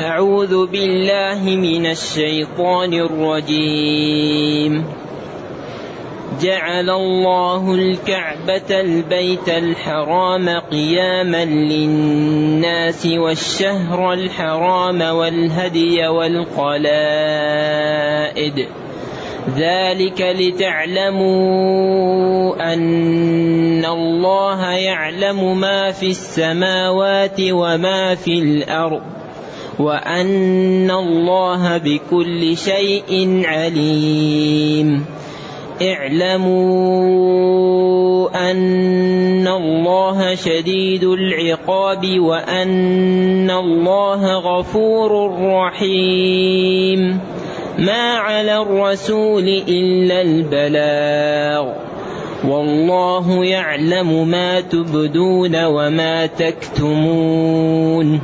أعوذ بالله من الشيطان الرجيم. جعل الله الكعبة البيت الحرام قياما للناس والشهر الحرام والهدي والقلائد. ذلك لتعلموا أن الله يعلم ما في السماوات وما في الأرض. وأن الله بكل شيء عليم. اعلموا أن الله شديد العقاب وأن الله غفور رحيم. ما على الرسول إلا البلاغ. والله يعلم ما تبدون وما تكتمون.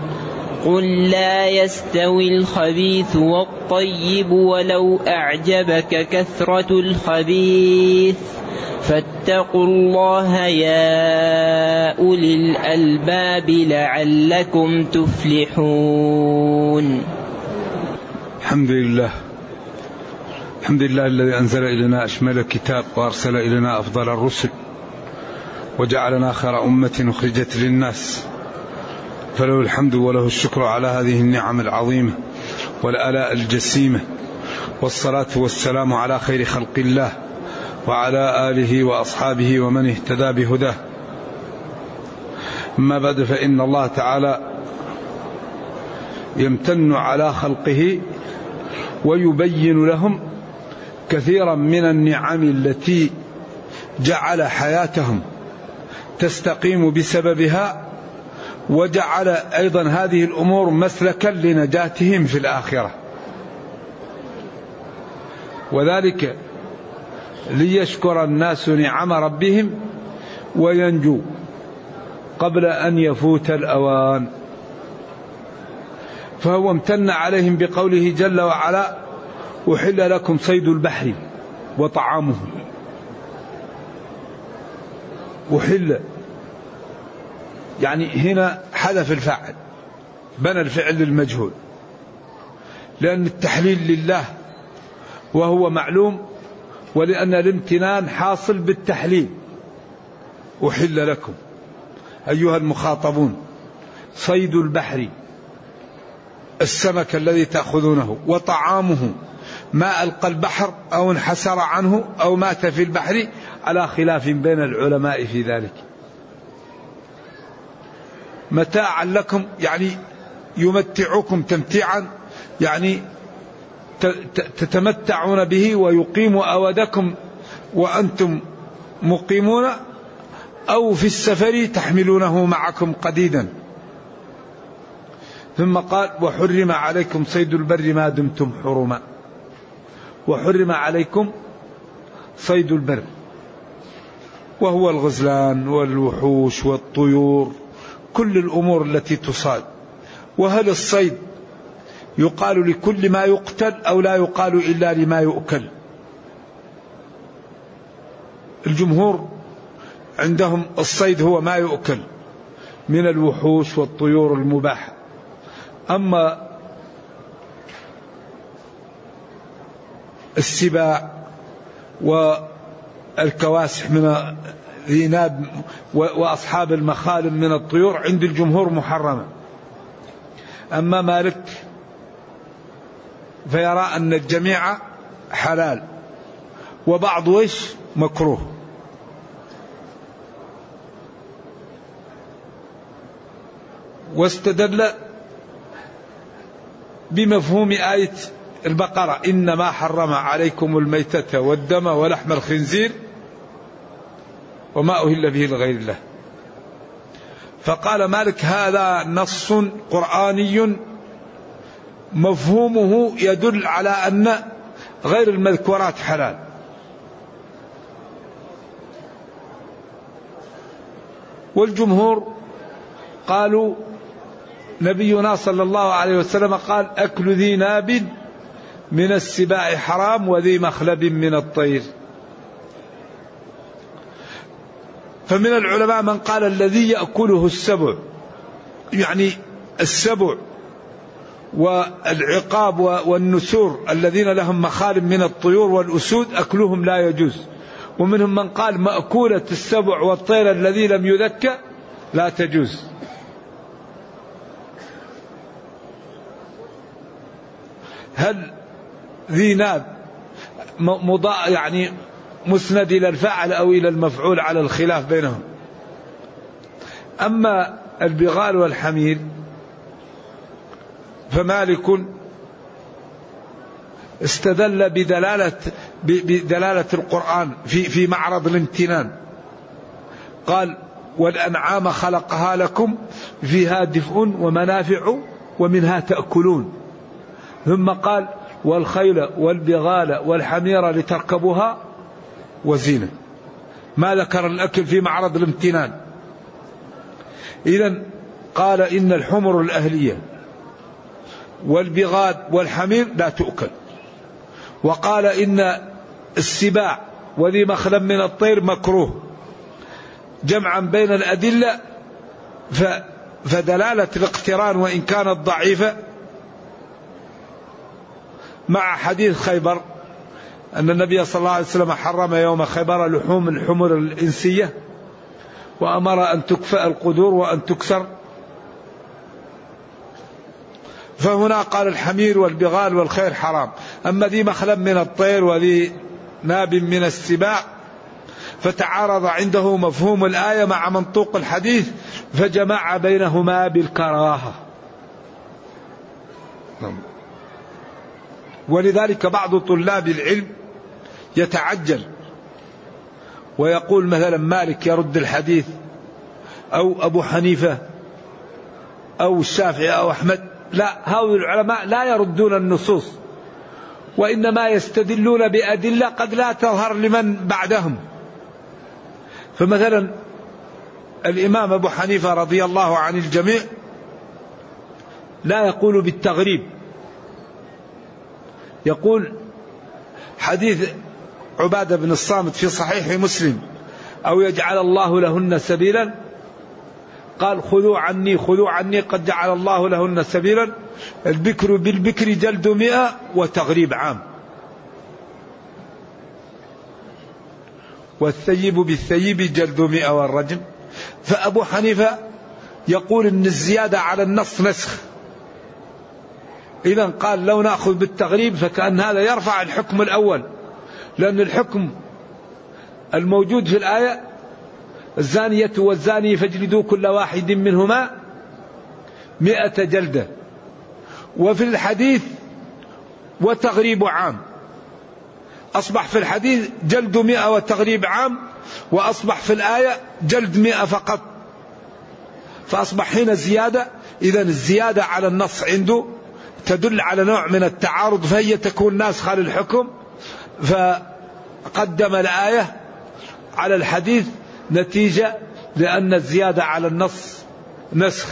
قل لا يستوي الخبيث والطيب ولو أعجبك كثرة الخبيث. فاتقوا الله يا أولي الألباب لعلكم تفلحون. الحمد لله. الحمد لله الذي أنزل إلينا أشمل الكتاب وأرسل إلينا أفضل الرسل وجعلنا خير أمة أخرجت للناس. فله الحمد وله الشكر على هذه النعم العظيمة والآلاء الجسيمة والصلاة والسلام على خير خلق الله وعلى آله وأصحابه ومن اهتدى بهداه. أما بعد فإن الله تعالى يمتن على خلقه ويبين لهم كثيرا من النعم التي جعل حياتهم تستقيم بسببها وجعل أيضا هذه الأمور مسلكا لنجاتهم في الآخرة. وذلك ليشكر الناس نعم ربهم وينجو قبل أن يفوت الأوان. فهو امتن عليهم بقوله جل وعلا أحل لكم صيد البحر وطعامه. أحل يعني هنا حذف الفاعل بنى الفعل للمجهول لأن التحليل لله وهو معلوم ولأن الامتنان حاصل بالتحليل. أحل لكم. أيها المخاطبون صيد البحر السمك الذي تأخذونه وطعامه ما ألقى البحر أو انحسر عنه أو مات في البحر على خلاف بين العلماء في ذلك. متاعا لكم يعني يمتعكم تمتيعا يعني تتمتعون به ويقيم أودكم وأنتم مقيمون أو في السفر تحملونه معكم قديدا. ثم قال وحرم عليكم صيد البر ما دمتم حرما وحرم عليكم صيد البر. وهو الغزلان والوحوش والطيور. كل الأمور التي تصاد. وهل الصيد يقال لكل ما يقتل أو لا يقال إلا لما يؤكل؟ الجمهور عندهم الصيد هو ما يؤكل من الوحوش والطيور المباحة. أما السباع والكواسح من ذي ناب وأصحاب المخالب من الطيور عند الجمهور محرمة. أما مالك فيرى أن الجميع حلال. وبعض وش مكروه. واستدل بمفهوم آية البقرة إنما حرم عليكم الميتة والدم ولحم الخنزير وما أهل به لغير الله. فقال مالك هذا نص قرآني مفهومه يدل على أن غير المذكورات حلال. والجمهور قالوا نبينا صلى الله عليه وسلم قال أكل ذي ناب من السباع حرام وذي مخلب من الطير. فمن العلماء من قال الذي يأكله السبع يعني السبع والعقاب والنسور الذين لهم مخالب من الطيور والأسود أكلهم لا يجوز. ومنهم من قال مأكولة السبع والطير الذي لم يذكى لا تجوز. هل ذي ناب يعني مسند إلى الفاعل أو إلى المفعول على الخلاف بينهم. أما البغال والحمير فمالك استدل بدلالة بدلالة القرآن في في معرض الامتنان. قال والأنعام خلقها لكم فيها دفء ومنافع ومنها تأكلون. ثم قال والخيل والبغال والحمير لتركبوها وزينة. ما ذكر الأكل في معرض الامتنان. إذا قال إن الحمر الأهلية والبغال والحمير لا تؤكل. وقال إن السباع وذي مخلب من الطير مكروه جمعا بين الأدلة فدلالة الاقتران وإن كانت ضعيفة مع حديث خيبر أن النبي صلى الله عليه وسلم حرم يوم خيبر لحوم الحمر الإنسية وأمر أن تكفأ القدور وأن تكسر. فهنا قال الحمير والبغال والخير حرام. أما ذي مخلب من الطير وذي ناب من السباع فتعارض عنده مفهوم الآية مع منطوق الحديث فجمع بينهما بالكراهة. نعم. ولذلك بعض طلاب العلم يتعجل ويقول مثلا مالك يرد الحديث أو أبو حنيفة أو الشافعي أو أحمد لا هؤلاء العلماء لا يردون النصوص وإنما يستدلون بأدلة قد لا تظهر لمن بعدهم. فمثلا الإمام أبو حنيفة رضي الله عن الجميع لا يقول بالتغريب يقول حديث عبادة بن الصامت في صحيح مسلم أو يجعل الله لهن سبيلا؟ قال خذوا عني خذوا عني قد جعل الله لهن سبيلا. البكر بالبكر جلد مئة وتغريب عام. والثيب بالثيب جلد مئة والرجم. فأبو حنيفة يقول أن الزيادة على النص نسخ. إذا قال لو نأخذ بالتغريب فكأن هذا يرفع الحكم الأول. لأن الحكم الموجود في الآية الزانية والزاني فاجلدوا كل واحد منهما مئة جلدة. وفي الحديث وتغريب عام. أصبح في الحديث جلد مئة وتغريب عام وأصبح في الآية جلد مئة فقط. فأصبح هنا زيادة. إذا الزيادة على النص عنده تدل على نوع من التعارض فهي تكون ناسخة للحكم فقدم الآية على الحديث نتيجة لأن الزيادة على النص نسخ.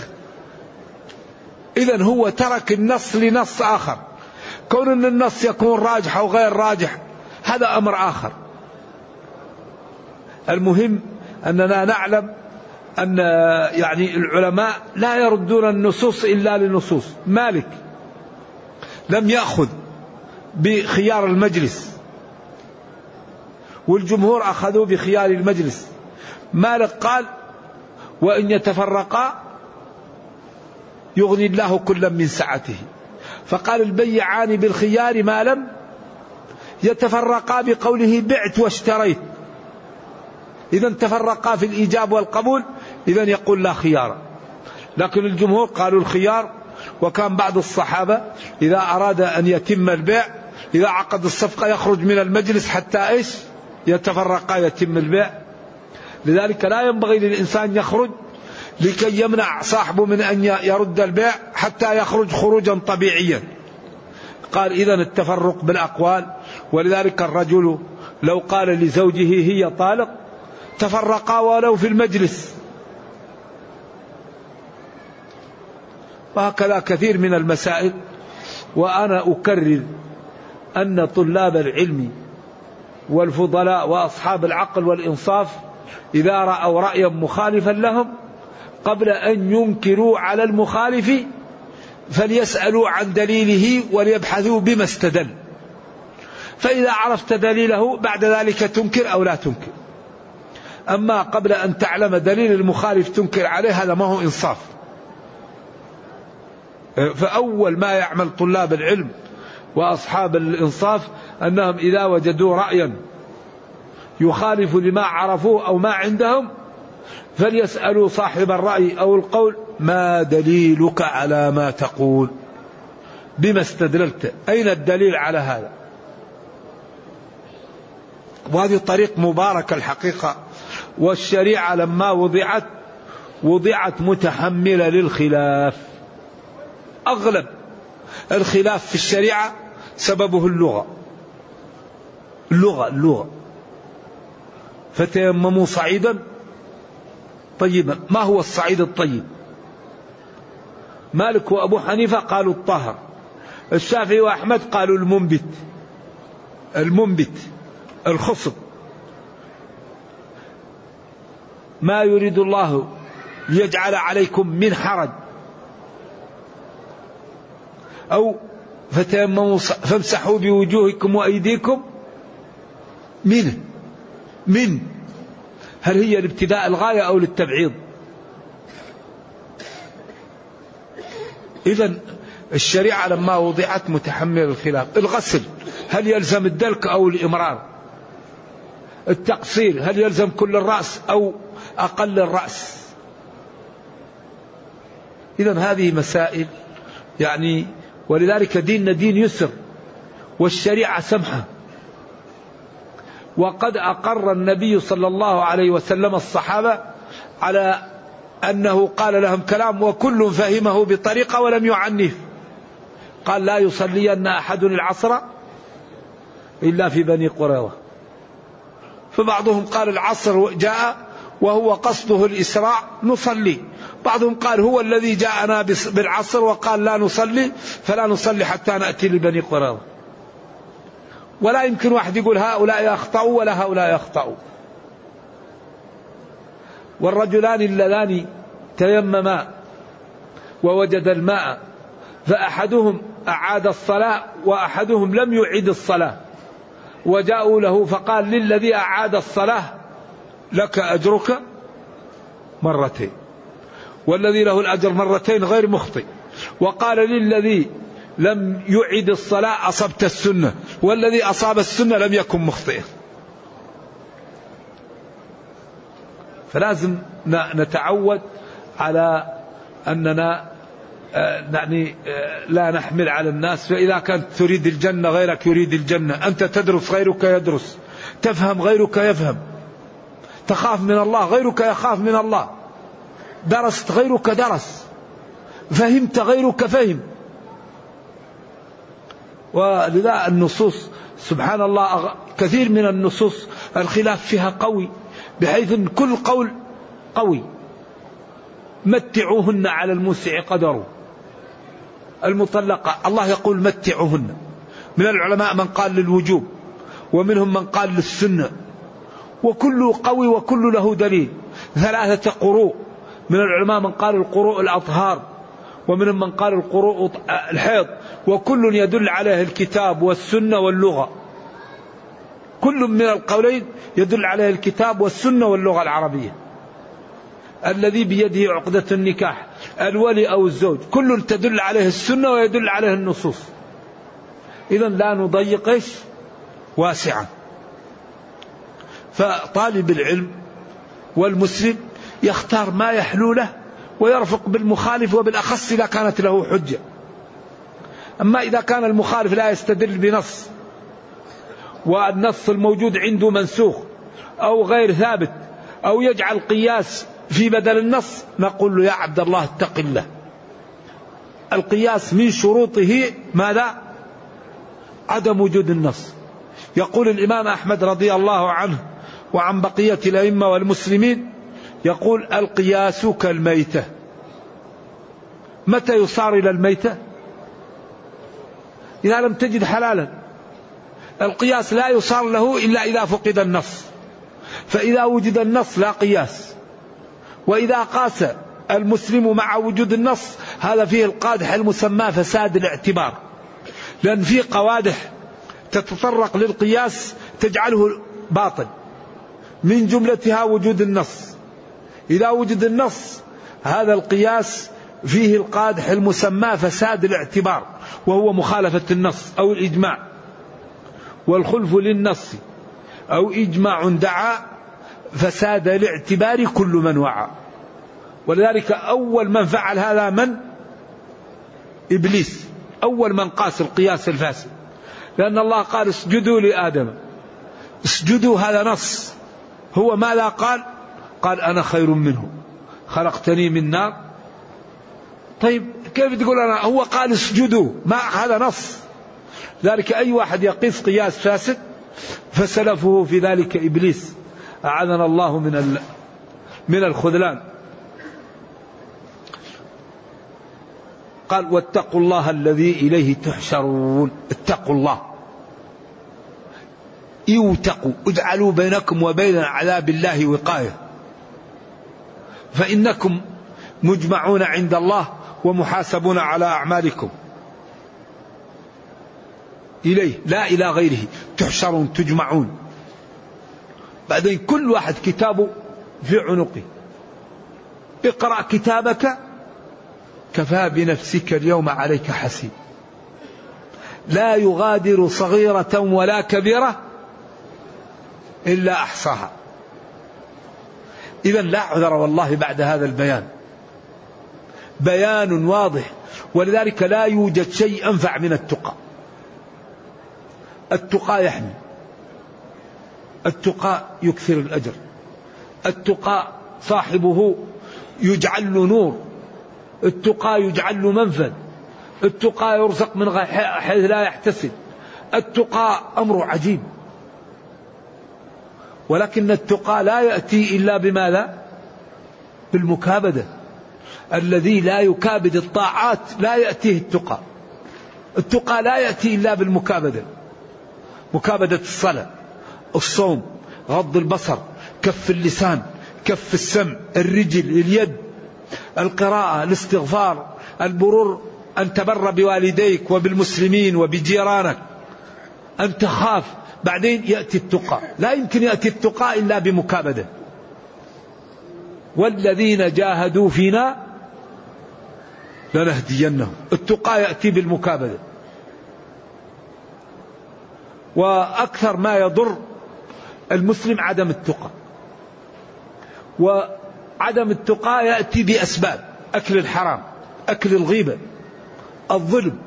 إذا هو ترك النص لنص آخر. كون أن النص يكون راجح أو غير راجح هذا أمر آخر. المهم أننا نعلم أن يعني العلماء لا يردون النصوص إلا لنصوص. مالك؟ لم يأخذ بخيار المجلس. والجمهور أخذوا بخيار المجلس. مالك قال وإن يتفرقا يغني الله كلا من سعته. فقال البيعان بالخيار ما لم يتفرقا بقوله بعت واشتريت إذا تفرقا في الإيجاب والقبول إذا يقول لا خيار. لكن الجمهور قالوا الخيار وكان بعض الصحابة إذا أراد أن يتم البيع إذا عقد الصفقة يخرج من المجلس حتى إيش؟ يتفرقا يتم البيع. لذلك لا ينبغي للإنسان يخرج لكي يمنع صاحبه من أن يرد البيع حتى يخرج خروجا طبيعيا. قال إذا التفرق بالأقوال. ولذلك الرجل لو قال لزوجه هي طالق تفرقا ولو في المجلس. وهكذا كثير من المسائل وأنا أكرر أن طلاب العلم والفضلاء وأصحاب العقل والإنصاف إذا رأوا رأيا مخالفا لهم قبل أن ينكروا على المخالف فليسألوا عن دليله وليبحثوا بما استدل. فإذا عرفت دليله بعد ذلك تنكر أو لا تنكر. أما قبل أن تعلم دليل المخالف تنكر عليه هذا ما هو إنصاف. فأول ما يعمل طلاب العلم وأصحاب الإنصاف أنهم إذا وجدوا رأيا يخالف لما عرفوه أو ما عندهم فليسألوا صاحب الرأي أو القول ما دليلك على ما تقول؟ بما استدللت. أين الدليل على هذا؟ وهذه طريق مباركة الحقيقة. والشريعة لما وضعت وضعت متحملة للخلاف. أغلب الخلاف في الشريعة سببه اللغة. اللغة اللغة. فتيمموا صعيدا طيبا. ما هو الصعيد الطيب؟ مالك وأبو حنيفة قالوا الطهر الشافعي وأحمد قالوا المنبت. المنبت الخصب. ما يريد الله ليجعل عليكم من حرج. أو فتيمموا فامسحوا بوجوهكم وأيديكم. من؟ من؟ هل هي لابتداء الغاية أو للتبعيض؟ إذا الشريعة لما وضعت متحمل الخلاف. الغسل هل يلزم الدلك أو الإمرار؟ التقصير هل يلزم كل الرأس أو أقل الرأس؟ إذا هذه مسائل يعني ولذلك ديننا دين يسر والشريعة سمحة. وقد أقر النبي صلى الله عليه وسلم الصحابة على أنه قال لهم كلام وكل فهمه بطريقة ولم يعنف قال لا يصلين أحد العصر إلا في بني قريظة. فبعضهم قال العصر جاء وهو قصده الإسراع نصلي. بعضهم قال هو الذي جاءنا بالعصر وقال لا نصلي فلا نصلي حتى نأتي لبني قريظة. ولا يمكن واحد يقول هؤلاء أخطأوا ولا هؤلاء أخطأوا. والرجلان اللذان تيمما ووجد الماء فأحدهم أعاد الصلاة وأحدهم لم يعد الصلاة. وجاءوا له فقال للذي أعاد الصلاة لك أجرك مرتين. والذي له الأجر مرتين غير مخطئ. وقال للذي لم يعد الصلاة أصبت السنة والذي أصاب السنة لم يكن مخطئا. فلازم نتعود على أننا آه، يعني آه، لا نحمل على الناس فإذا كنت تريد الجنة غيرك يريد الجنة. أنت تدرس غيرك يدرس. تفهم غيرك يفهم. تخاف من الله غيرك يخاف من الله. درست غيرك درس. فهمت غيرك فهم. ولذا النصوص سبحان الله كثير من النصوص الخلاف فيها قوي بحيث إن كل قول قوي. متعوهن على الموسع قدره. المطلقة الله يقول متعوهن. من العلماء من قال للوجوب ومنهم من قال للسنة. وكل قوي وكل له دليل. ثلاثة قروء. من العلماء من قال القروء الأطهار ومنهم من قال القروء الحيض. وكل يدل عليه الكتاب والسنة واللغة. كل من القولين يدل عليه الكتاب والسنة واللغة العربية. الذي بيده عقدة النكاح الولي أو الزوج. كل تدل عليه السنة ويدل عليه النصوص. إذا لا نضيق واسعا فطالب العلم والمسلم يختار ما يحلو له ويرفق بالمخالف وبالأخص إذا كانت له حجة. أما إذا كان المخالف لا يستدل بنص والنص الموجود عنده منسوخ أو غير ثابت أو يجعل قياس في بدل النص نقول له يا عبد الله اتق الله. القياس من شروطه ماذا؟ عدم وجود النص. يقول الإمام أحمد رضي الله عنه وعن بقية الأئمة والمسلمين يقول القياس كالميتة. متى يصار إلى الميتة؟ إذا لم تجد حلالا. القياس لا يصار له إلا إذا فقد النص. فإذا وجد النص لا قياس. وإذا قاس المسلم مع وجود النص هذا فيه القادح المسمى فساد الاعتبار. لأن في قوادح تتطرق للقياس تجعله باطل. من جملتها وجود النص. إذا وجد النص هذا القياس فيه القادح المسمى فساد الاعتبار وهو مخالفة النص أو الإجماع والخلف للنص أو إجماع دعا فساد الاعتبار كل من وعى. ولذلك أول من فعل هذا من؟ إبليس. أول من قاس القياس الفاسد. لأن الله قال اسجدوا لآدم. اسجدوا هذا نص. هو ماذا قال؟ قال أنا خير منه. خلقتني من نار. طيب كيف تقول أنا؟ هو قال اسجدوا. ما هذا نص. ذلك أي واحد يقيس قياس فاسد فسلفه في ذلك إبليس. أعاذنا الله من من الخذلان. قال واتقوا الله الذي إليه تحشرون. اتقوا الله. يوتقوا. اجعلوا بينكم وبين عذاب الله وقاية. فإنكم مجمعون عند الله ومحاسبون على أعمالكم. إليه لا إلى غيره. تحشرون تجمعون. بعدين كل واحد كتابه في عنقه. اقرأ كتابك كفى بنفسك اليوم عليك حسيب. لا يغادر صغيرة ولا كبيرة إلا أحصاها. إذا لا عذر والله بعد هذا البيان. بيان واضح. ولذلك لا يوجد شيء أنفع من التقى. التقى يحمي التقى يكثر الأجر. التقى صاحبه يجعل له نور. التقى يجعل له منفذ. التقى يرزق من حيث لا يحتسب. التقى أمر عجيب. ولكن التقى لا يأتي إلا بماذا بالمكابدة. الذي لا يكابد الطاعات لا يأتيه التقى. التقى لا يأتي إلا بالمكابدة. مكابدة الصلاة الصوم غض البصر كف اللسان كف السمع الرجل اليد القراءة الاستغفار البرور أن تبر بوالديك وبالمسلمين وبجيرانك. أن تخاف. بعدين يأتي التقى. لا يمكن يأتي التقى إلا بمكابدة. والذين جاهدوا فينا لنهدينهم. التقى يأتي بالمكابدة. وأكثر ما يضر المسلم عدم التقى. وعدم التقى يأتي بأسباب. أكل الحرام أكل الغيبة الظلم.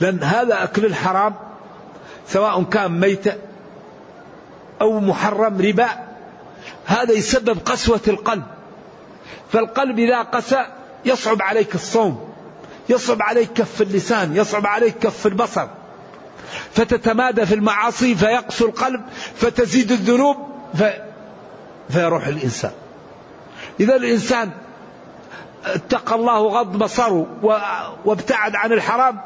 لأن هذا أكل الحرام سواء كان ميتة أو محرم ربا هذا يسبب قسوة القلب. فالقلب إذا قسى يصعب عليك الصوم يصعب عليك كف اللسان يصعب عليك كف البصر. فتتمادى في المعاصي فيقسو القلب فتزيد الذنوب في فيروح الإنسان. إذا الإنسان اتقى الله غض بصره وابتعد عن الحرام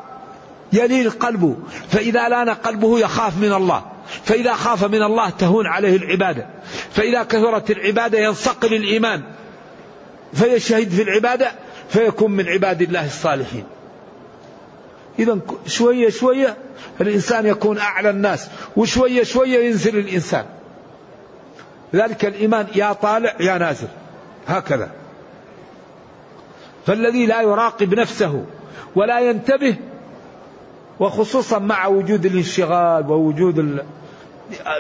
يلين قلبه. فإذا لأن قلبه يخاف من الله. فإذا خاف من الله تهون عليه العبادة. فإذا كثرت العبادة ينصقل الإيمان. فيشهد في العبادة فيكون من عباد الله الصالحين. إذا شوية شوية الإنسان يكون أعلى الناس وشوية شوية ينزل الإنسان. ذلك الإيمان يا طالع يا نازل. هكذا. فالذي لا يراقب نفسه ولا ينتبه وخصوصا مع وجود الانشغال ووجود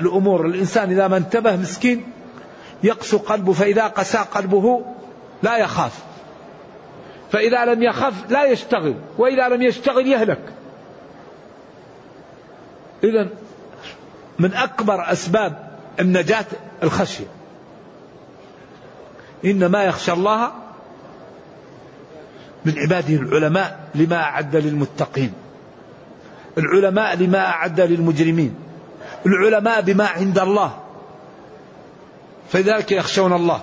الأمور. الإنسان إذا ما انتبه مسكين يقسو قلبه فإذا قسى قلبه لا يخاف. فإذا لم يخف لا يشتغل وإذا لم يشتغل يهلك. إذا من أكبر أسباب النجاة الخشية. إنما يخشى الله من عباده العلماء لما أعد للمتقين. العلماء لما أعد للمجرمين. العلماء بما عند الله. فلذلك يخشون الله.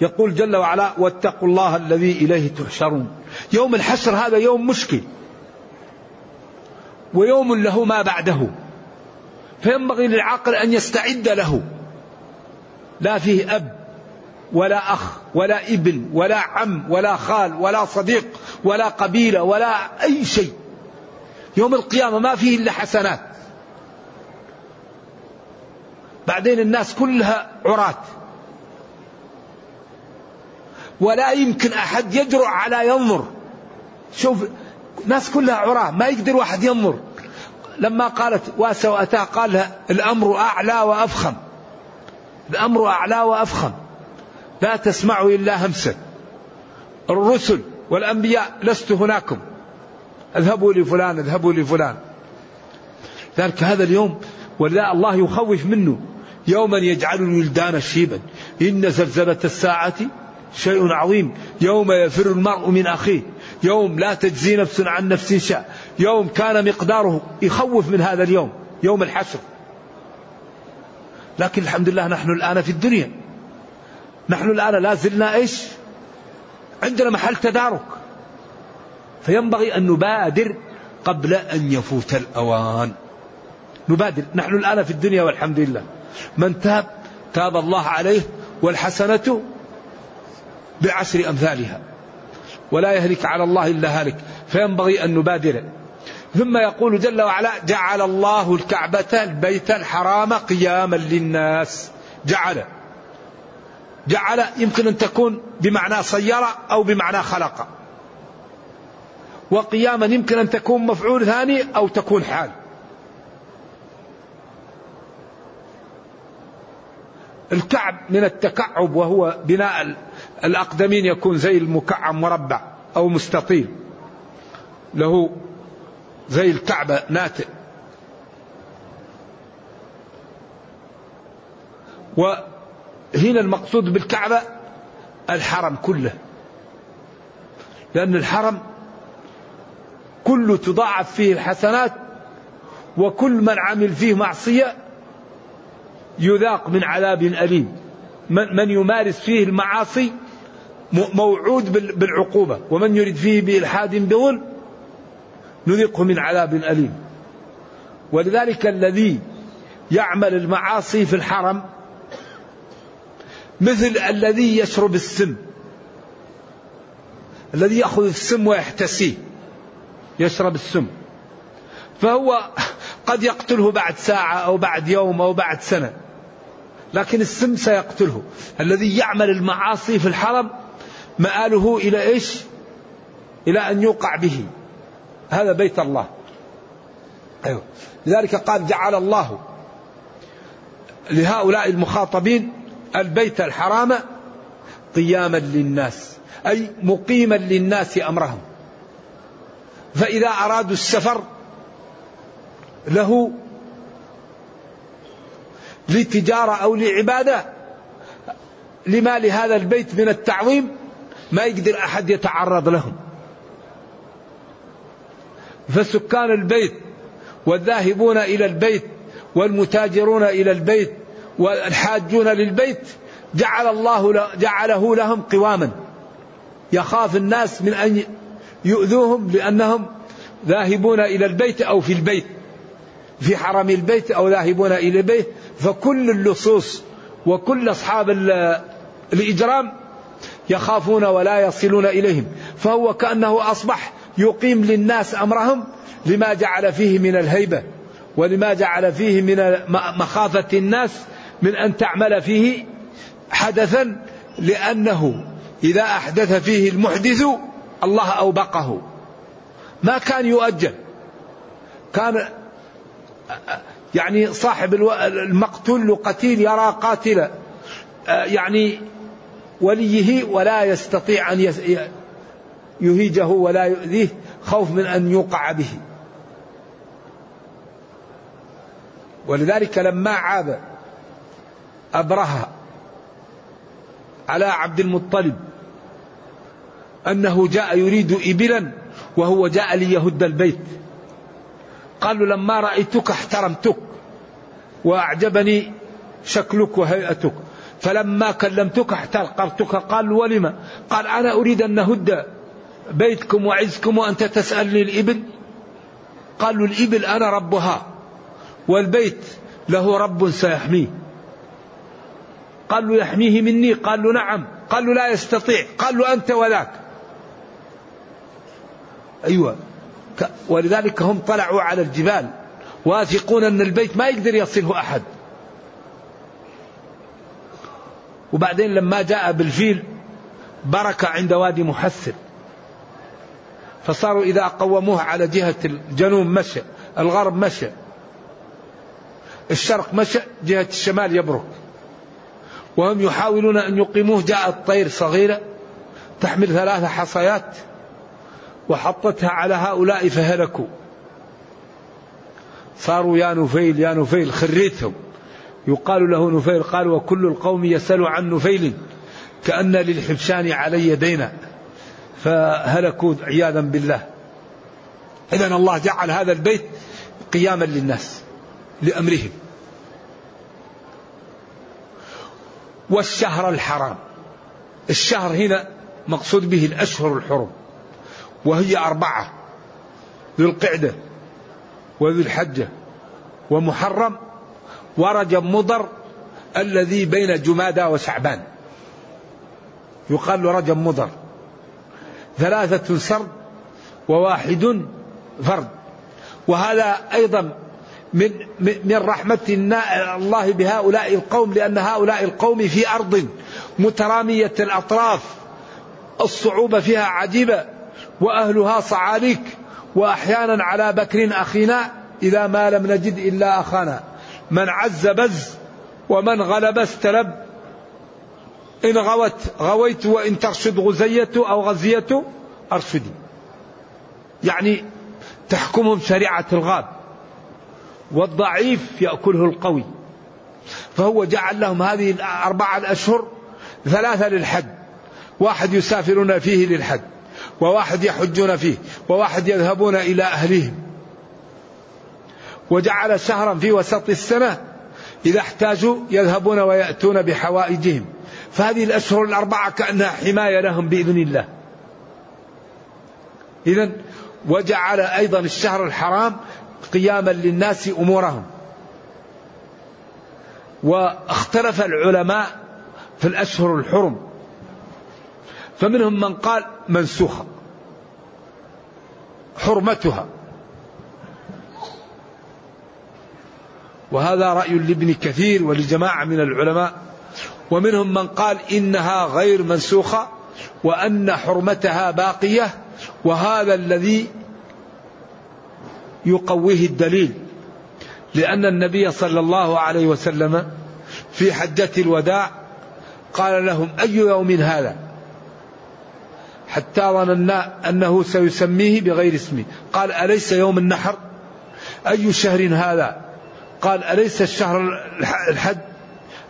يقول جل وعلا واتقوا الله الذي إليه تحشرون. يوم الحشر هذا يوم مشكل. ويوم له ما بعده. فينبغي للعاقل أن يستعد له. لا فيه أب ولا أخ ولا ابن ولا عم ولا خال ولا صديق ولا قبيلة ولا أي شيء. يوم القيامة ما فيه إلا حسنات. بعدين الناس كلها عراة. ولا يمكن أحد يجرؤ على ينظر. شوف ناس كلها عراة ما يقدر واحد ينظر. لما قالت واسى وأتاه قال الأمر أعلى وأفخم. الأمر أعلى وأفخم. لا تسمعوا إلا همسا. الرسل والأنبياء لست هناكم. اذهبوا لفلان اذهبوا لفلان. ذلك هذا اليوم ولا الله يخوف منه. يوما يجعل الولدان شيبا. إن زلزلة الساعة شيء عظيم. يوم يفر المرء من أخيه. يوم لا تجزي نفس عن نفس شيء. يوم كان مقداره. يخوف من هذا اليوم. يوم الحشر. لكن الحمد لله نحن الآن في الدنيا. نحن الآن لا زلنا إيش؟ عندنا محل تدارك. فينبغي أن نبادر قبل أن يفوت الأوان. نبادر. نحن الآن في الدنيا والحمد لله. من تاب تاب الله عليه والحسنة بعشر أمثالها. ولا يهلك على الله إلا هالك. فينبغي أن نبادر. ثم يقول جل وعلا جعل الله الكعبة البيت الحرام قياما للناس. جعل. جعل. يمكن أن تكون بمعنى صير أو بمعنى خلق. وقياما يمكن أن تكون مفعول ثاني أو تكون حال. الكعب من التكعب وهو بناء الأقدمين يكون زي المكعب مربع أو مستطيل. له زي الكعبة ناتئ. وهنا المقصود بالكعبة الحرم كله. لأن الحرم كله تضاعف فيه الحسنات وكل من عمل فيه معصية يذاق من عذاب أليم. من يمارس فيه المعاصي موعود بالعقوبة ومن يرد فيه بإلحاد بظلم نذقه من عذاب أليم. ولذلك الذي يعمل المعاصي في الحرم مثل الذي يشرب السم. الذي يأخذ السم ويحتسيه. يشرب السم. فهو قد يقتله بعد ساعة أو بعد يوم أو بعد سنة. لكن السم سيقتله. الذي يعمل المعاصي في الحرم مآله إلى إيش؟ إلى أن يوقع به. هذا بيت الله. أيوة. لذلك قال جعل الله لهؤلاء المخاطبين البيت الحرام قياما للناس أي مقيما للناس أمرهم. فإذا أرادوا السفر له لتجارة أو لعبادة لما لهذا البيت من التعظيم ما يقدر أحد يتعرض لهم. فسكان البيت والذاهبون إلى البيت والمتاجرون إلى البيت والحاجون للبيت جعل الله جعله لهم قواما. يخاف الناس من أن يؤذوهم لأنهم ذاهبون إلى البيت أو في البيت في حرم البيت أو ذاهبون إلى البيت فكل اللصوص وكل أصحاب الإجرام يخافون ولا يصلون إليهم فهو كأنه أصبح يقيم للناس أمرهم لما جعل فيه من الهيبة ولما جعل فيه من مخافة الناس من أن تعمل فيه حدثا لأنه إذا أحدث فيه المحدث الله أوبقه. ما كان يؤجل. كان يعني صاحب المقتول قتيل يرى قاتلا يعني وليه ولا يستطيع أن يهيجه ولا يؤذيه خوف من أن يوقع به. ولذلك لما عاب أبرهة على عبد المطلب أنه جاء يريد إبلا وهو جاء ليهد البيت. قالوا لما رأيتك احترمتك وأعجبني شكلك وهيئتك. فلما كلمتك احتقرتك قال ولم؟ قال أنا أريد أن نهد بيتكم وعزكم وأنت تسألني الإبل؟ قالوا الإبل أنا ربها والبيت له رب سيحميه. قال له يحميه مني؟ قال له نعم. قال له لا يستطيع. قال له أنت وذاك. أيوة. ولذلك هم طلعوا على الجبال. واثقون أن البيت ما يقدر يصله أحد. وبعدين لما جاء بالفيل بركة عند وادي محسر فصاروا إذا قوموه على جهة الجنوب مشى الغرب مشى. الشرق مشى جهة الشمال يبرك. وهم يحاولون أن يقيموه جاءت طير صغيرة تحمل ثلاث حصيات. وحطتها على هؤلاء فهلكوا. صاروا يا نفيل يا نفيل خريتهم. يقال له نفيل قال وكل القوم يسأل عن نفيل كأن للحبشان علي دينا. فهلكوا عياذا بالله. إذا الله جعل هذا البيت قياما للناس لأمرهم. والشهر الحرام. الشهر هنا مقصود به الأشهر الحرم. وهي أربعة ذو القعدة وذو الحجة ومحرم ورجب مضر الذي بين جمادى وشعبان. يقال له رجب مضر. ثلاثة سرد وواحد فرد. وهذا أيضا من من رحمة الله بهؤلاء القوم لأن هؤلاء القوم في أرض مترامية الأطراف. الصعوبة فيها عجيبة. وأهلها صعاليك وأحيانا على بكر أخينا إذا ما لم نجد إلا أخانا. من عز بز ومن غلب استلب. إن غوت غويت وإن ترشد غزية أو غزية أرشدي. يعني تحكمهم شريعة الغاب. والضعيف يأكله القوي. فهو جعل لهم هذه الأربعة الأشهر ثلاثة للحج واحد يسافرون فيه للحج وواحد يحجون فيه وواحد يذهبون إلى أهلهم وجعل شهرا في وسط السنة إذا احتاجوا يذهبون ويأتون بحوائجهم. فهذه الأشهر الأربعة كأنها حماية لهم بإذن الله. إذا وجعل أيضا الشهر الحرام قياما للناس أمورهم. واختلف العلماء في الأشهر الحرم. فمنهم من قال منسوخة. حرمتها. وهذا رأي لابن كثير ولجماعة من العلماء. ومنهم من قال إنها غير منسوخة وأن حرمتها باقية وهذا الذي يقويه الدليل. لأن النبي صلى الله عليه وسلم في حجة الوداع قال لهم أي يوم هذا؟ حتى ظننا أنه سيسميه بغير اسمه. قال أليس يوم النحر؟ أي شهر هذا؟ قال أليس الشهر الحج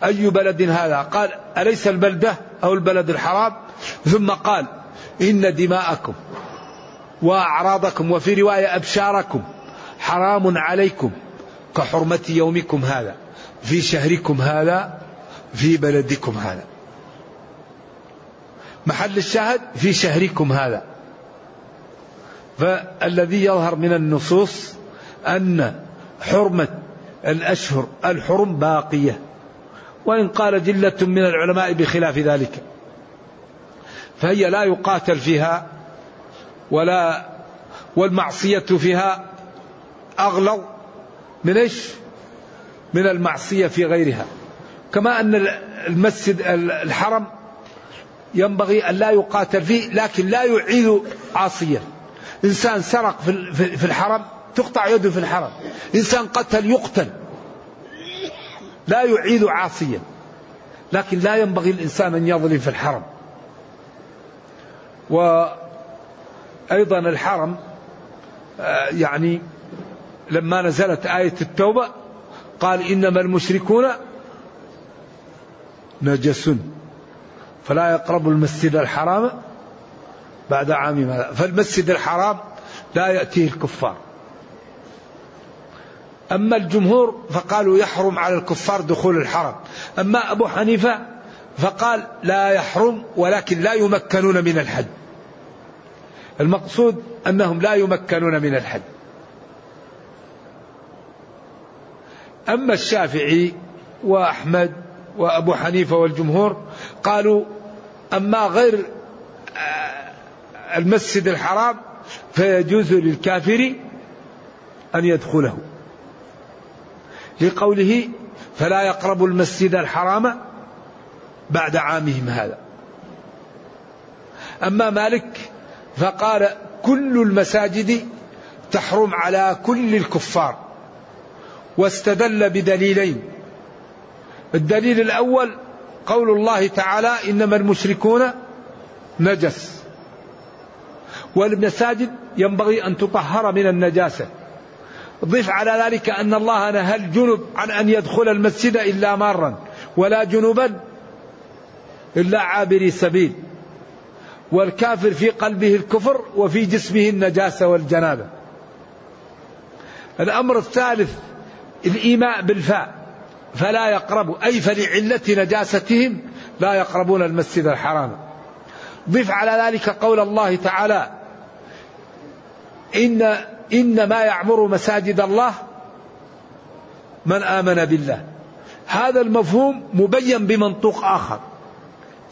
أي بلد هذا؟ قال أليس البلدة أو البلد الحرام؟ ثم قال إن دماءكم وأعراضكم وفي رواية أبشاركم حرام عليكم كحرمة يومكم هذا في شهركم هذا في بلدكم هذا. محل الشاهد في شهركم هذا. فالذي يظهر من النصوص أن حرمة الأشهر الحرم باقية وإن قال جلة من العلماء بخلاف ذلك. فهي لا يقاتل فيها ولا والمعصية فيها أغلظ من إيش؟ من المعصية في غيرها. كما أن المسجد الحرم ينبغي أن لا يقاتل فيه لكن لا يعيد عاصيا إنسان سرق في الحرم تقطع يده في الحرم. إنسان قتل يقتل. لا يعيد عاصيا لكن لا ينبغي الإنسان أن يظلم في الحرم. وأيضا الحرم آه، يعني لما نزلت آية التوبة قال إنما المشركون نجس. فلا يقربوا المسجد الحرام بعد عام هذا فالمسجد الحرام لا يأتيه الكفار. أما الجمهور فقالوا يحرم على الكفار دخول الحرم. أما أبو حنيفة فقال لا يحرم ولكن لا يمكنون من الحج. المقصود أنهم لا يمكنون من الحج. أما الشافعي وأحمد وأبو حنيفة والجمهور قالوا أما غير آه، المسجد الحرام فيجوز للكافر أن يدخله. لقوله فلا يقرب المسجد الحرام بعد عامهم هذا. أما مالك فقال كل المساجد تحرم على كل الكفار واستدل بدليلين. الدليل الأول قول الله تعالى إنما المشركون نجس. والمساجد ينبغي أن تطهر من النجاسة. ضف على ذلك أن الله نهى الجنب عن أن يدخل المسجد إلا مارا ولا جنبا إلا عابري سبيل. والكافر في قلبه الكفر وفي جسمه النجاسة والجنابة. الأمر الثالث الإيماء بالفاء. فلا يقرب أي فلعلة نجاستهم لا يقربون المسجد الحرام. ضف على ذلك قول الله تعالى إن إنما يعمر مساجد الله من آمن بالله. هذا المفهوم مبين بمنطوق آخر.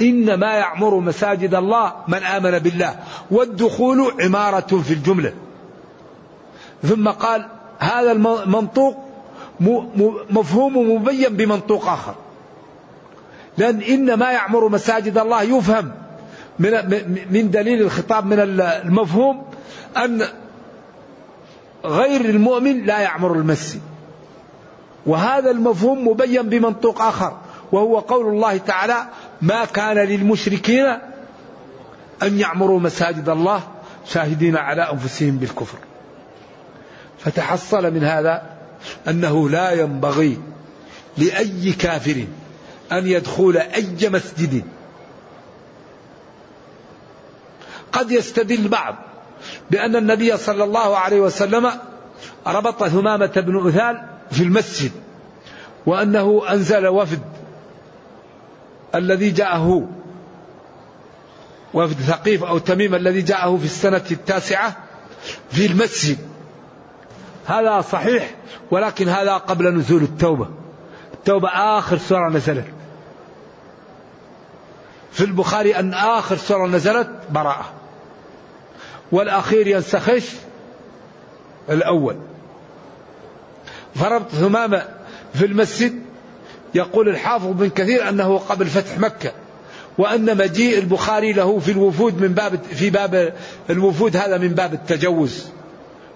إنما يعمر مساجد الله من آمن بالله. والدخول عمارة في الجملة. ثم قال هذا المنطوق مفهوم مبين بمنطوق آخر. لأن إنما يعمر مساجد الله يفهم من من دليل الخطاب من المفهوم أن غير المؤمن لا يعمر المسجد. وهذا المفهوم مبين بمنطوق آخر وهو قول الله تعالى ما كان للمشركين أن يعمروا مساجد الله شاهدين على أنفسهم بالكفر. فتحصل من هذا أنه لا ينبغي لأي كافر أن يدخل أي مسجد. قد يستدل بعض بأن النبي صلى الله عليه وسلم ربط ثمامة بن أثال في المسجد وأنه أنزل وفد الذي جاءه وفد ثقيف أو تميم الذي جاءه في السنة التاسعة في المسجد. هذا صحيح ولكن هذا قبل نزول التوبة. التوبة آخر سورة نزلت. في البخاري أن آخر سورة نزلت براءة. والأخير ينسخش الأول. فربط ثمامة في المسجد يقول الحافظ بن كثير أنه قبل فتح مكة وأن مجيء البخاري له في الوفود من باب في باب الوفود هذا من باب التجوز.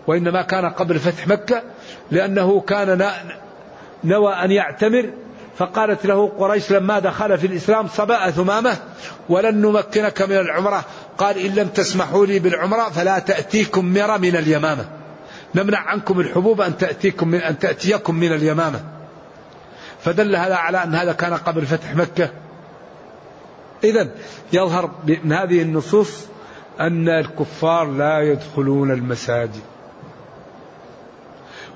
وإنما كان قبل فتح مكة لأنه كان نوى أن يعتمر فقالت له قريش لما دخل في الإسلام صبأ ثمامة ولن نمكنك من العمرة. قال إن لم تسمحوا لي بالعمرة فلا تأتيكم مرة من اليمامة. نمنع عنكم الحبوب أن تأتيكم من أن تأتيكم من اليمامة. فدل هذا على أن هذا كان قبل فتح مكة. إذا يظهر من هذه النصوص أن الكفار لا يدخلون المساجد.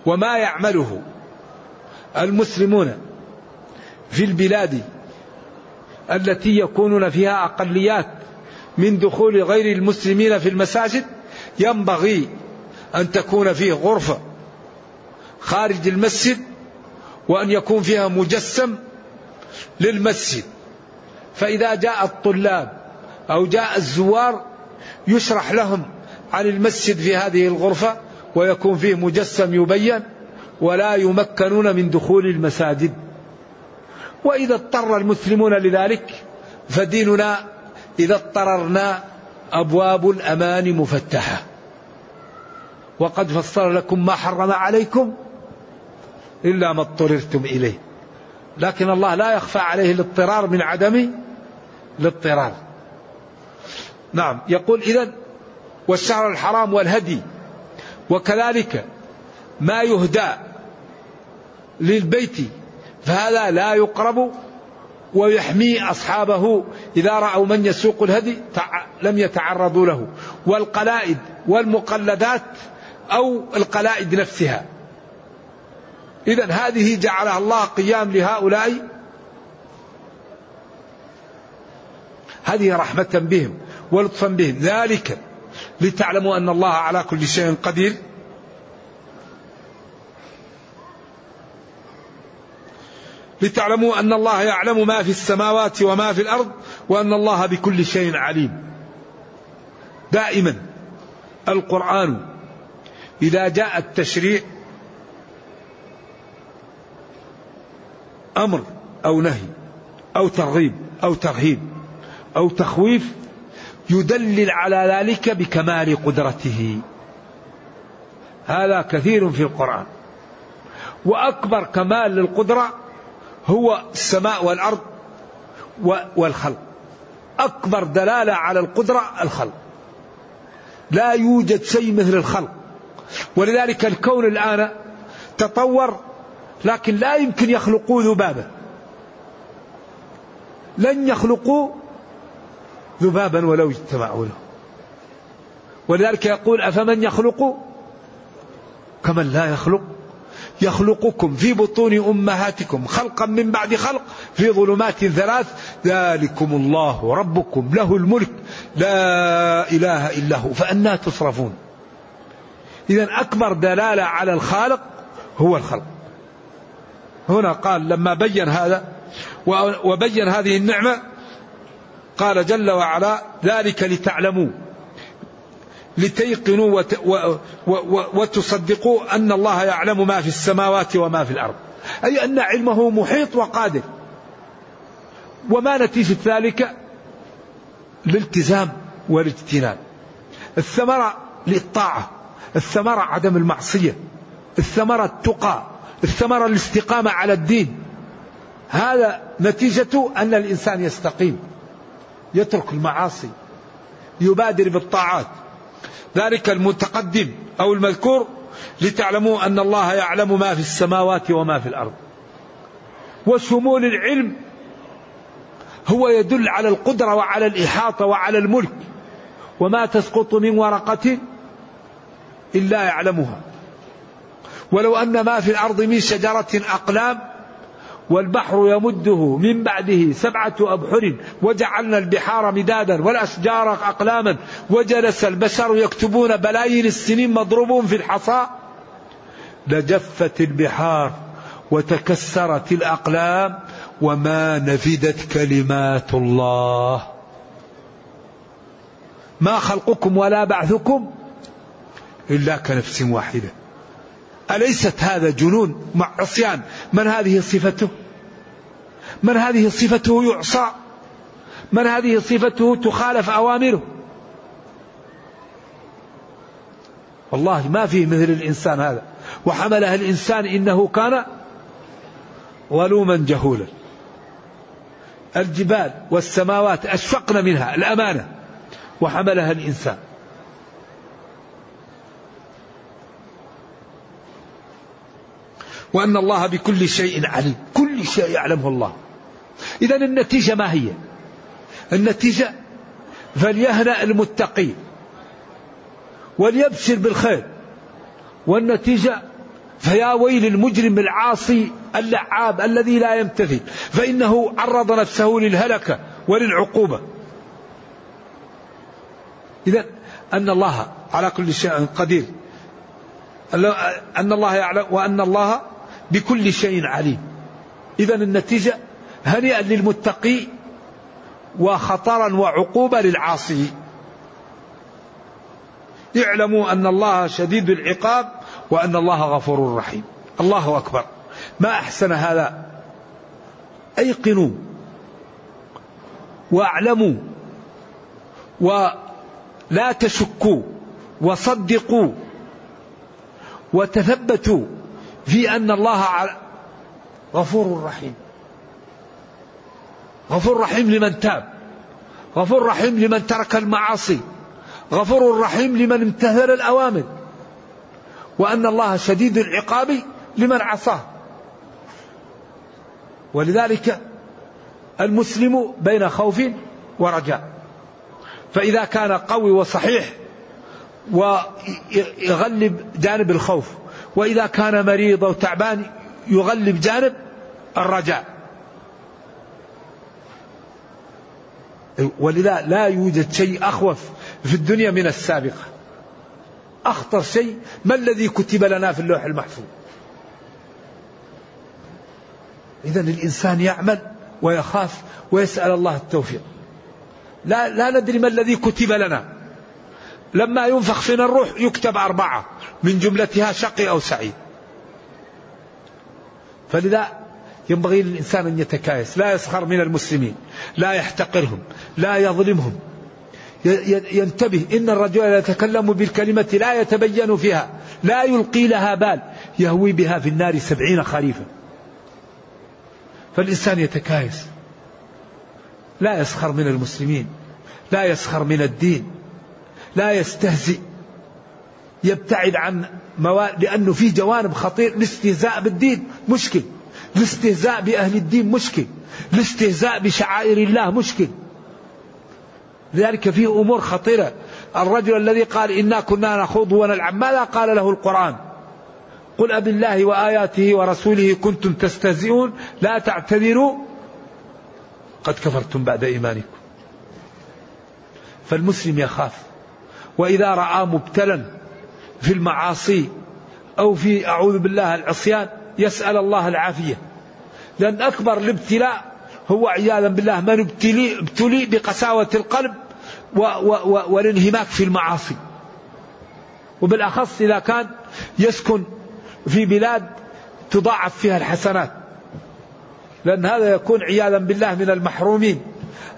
وما يعمله المسلمون في البلاد التي يكونون فيها أقليات من دخول غير المسلمين في المساجد ينبغي أن تكون فيه غرفه خارج المسجد وأن يكون فيها مجسم للمسجد. فإذا جاء الطلاب أو جاء الزوار يشرح لهم عن المسجد في هذه الغرفة ويكون فيه مجسم يبين ولا يمكنون من دخول المساجد. وإذا اضطر المسلمون لذلك فديننا إذا اضطررنا أبواب الأمان مفتحة. وقد فصل لكم ما حرم عليكم إلا ما اضطررتم إليه. لكن الله لا يخفى عليه الاضطرار من عدم الاضطرار. نعم يقول اذا والشهر الحرام والهدي وكذلك ما يهدى للبيت فهذا لا يقرب ويحمي أصحابه. إذا رأوا من يسوق الهدي لم يتعرضوا له. والقلائد والمقلدات أو القلائد نفسها. إذا هذه جعلها الله قيام لهؤلاء. هذه رحمة بهم ولطفا بهم. ذلك لتعلموا أن الله على كل شيء قدير. لتعلموا أن الله يعلم ما في السماوات وما في الأرض وأن الله بكل شيء عليم. دائما القرآن إذا جاء التشريع أمر أو نهي أو ترغيب أو ترهيب أو تخويف يدلل على ذلك بكمال قدرته. هذا كثير في القرآن. وأكبر كمال للقدرة هو السماء والأرض والخلق. أكبر دلالة على القدرة الخلق. لا يوجد شيء مثل الخلق. ولذلك الكون الآن تطور لكن لا يمكن يخلقوا ذبابا لن يخلقوا ذبابا ولو اجتمعوا له ولذلك يقول أفمن يخلق؟ كمن لا يخلق. يخلقكم في بطون أمهاتكم خلقا من بعد خلق في ظلمات ثلاث. ذلكم الله ربكم له الملك. لا إله إلا هو. فأنا تصرفون. إذا أكبر دلالة على الخالق هو الخلق. هنا قال لما بين هذا وبين هذه النعمة قال جل وعلا ذلك لتعلموا لتيقنوا وتصدقوا أن الله يعلم ما في السماوات وما في الأرض. أي أن علمه محيط وقادر. وما نتيجة ذلك؟ الالتزام والاجتناب الثمرة للطاعة الثمرة عدم المعصية الثمرة التقى الثمرة الاستقامة على الدين. هذا نتيجة أن الإنسان يستقيم. يترك المعاصي يبادر بالطاعات. ذلك المتقدم أو المذكور لتعلموا أن الله يعلم ما في السماوات وما في الأرض. وشمول العلم هو يدل على القدرة وعلى الإحاطة وعلى الملك. وما تسقط من ورقة إلا يعلمها. ولو أن ما في الأرض من شجرة أقلام والبحر يمده من بعده سبعة أبحر وجعلنا البحار مدادا والأشجار أقلاما وجلس البشر يكتبون بلايين السنين مضروبون في الحصى. لجفت البحار وتكسرت الأقلام وما نفدت كلمات الله. ما خلقكم ولا بعثكم إلا كنفس واحدة. أليست هذا جنون مع عصيان؟ من هذه صفته؟ من هذه صفته يعصى؟ من هذه صفته تخالف أوامره؟ والله ما فيه مثل الإنسان هذا. وحملها الإنسان إنه كان ظلوما جهولا. الجبال والسماوات أشفقن منها الأمانة. وحملها الإنسان. وأن الله بكل شيء عليم. كل شيء يعلمه الله. إذا النتيجة ما هي؟ النتيجة فليهنأ المتقي وليبشر بالخير. والنتيجة فيا ويل المجرم العاصي اللعاب الذي لا يمتثل. فإنه عرض نفسه للهلكة وللعقوبة. إذا أن الله على كل شيء قدير. أن الله يعلم وأن الله بكل شيء عليم. إذا النتيجة هنيئا للمتقي وخطرا وعقوبة للعاصي. اعلموا أن الله شديد العقاب وأن الله غفور رحيم. الله أكبر. ما أحسن هذا؟ أيقنوا وأعلموا ولا تشكوا وصدقوا وتثبتوا في أن الله غفور رحيم. غفور رحيم لمن تاب. غفور رحيم لمن ترك المعاصي. غفور رحيم لمن امتثل الأوامر. وأن الله شديد العقاب لمن عصاه. ولذلك المسلم بين خوف ورجاء. فإذا كان قوي وصحيح ويغلب جانب الخوف وإذا كان مريض أو تعبان يغلب جانب الرجاء. ولذا لا يوجد شيء أخوف في الدنيا من السابقة. أخطر شيء ما الذي كتب لنا في اللوح المحفوظ؟ إذا الإنسان يعمل ويخاف ويسأل الله التوفيق. لا, لا ندري ما الذي كتب لنا. لما ينفخ فينا الروح يكتب أربعة من جملتها شقي أو سعيد. فلذا ينبغي للإنسان أن يتكايس لا يسخر من المسلمين لا يحتقرهم لا يظلمهم. ينتبه إن الرجل يتكلم بالكلمة لا يتبين فيها لا يلقي لها بال يهوي بها في النار سبعين خريفا. فالإنسان يتكايس. لا يسخر من المسلمين لا يسخر من الدين لا يستهزئ يبتعد عن مواد لأنه في جوانب خطير. الاستهزاء بالدين مشكل الاستهزاء بأهل الدين مشكل الاستهزاء بشعائر الله مشكل. لذلك فيه أمور خطيرة. الرجل الذي قال إنا كنا نخوض ونلعب ماذا قال له القرآن؟ قل أب الله وآياته ورسوله كنتم تستهزئون لا تعتذروا. قد كفرتم بعد إيمانكم. فالمسلم يخاف. وإذا رأى مبتلا في المعاصي أو في أعوذ بالله العصيان يسأل الله العافية. لأن أكبر الابتلاء هو عياذا بالله من ابتلي, ابتلي بقساوة القلب و و و والانهماك في المعاصي. وبالأخص إذا كان يسكن في بلاد تضاعف فيها الحسنات. لأن هذا يكون عياذا بالله من المحرومين.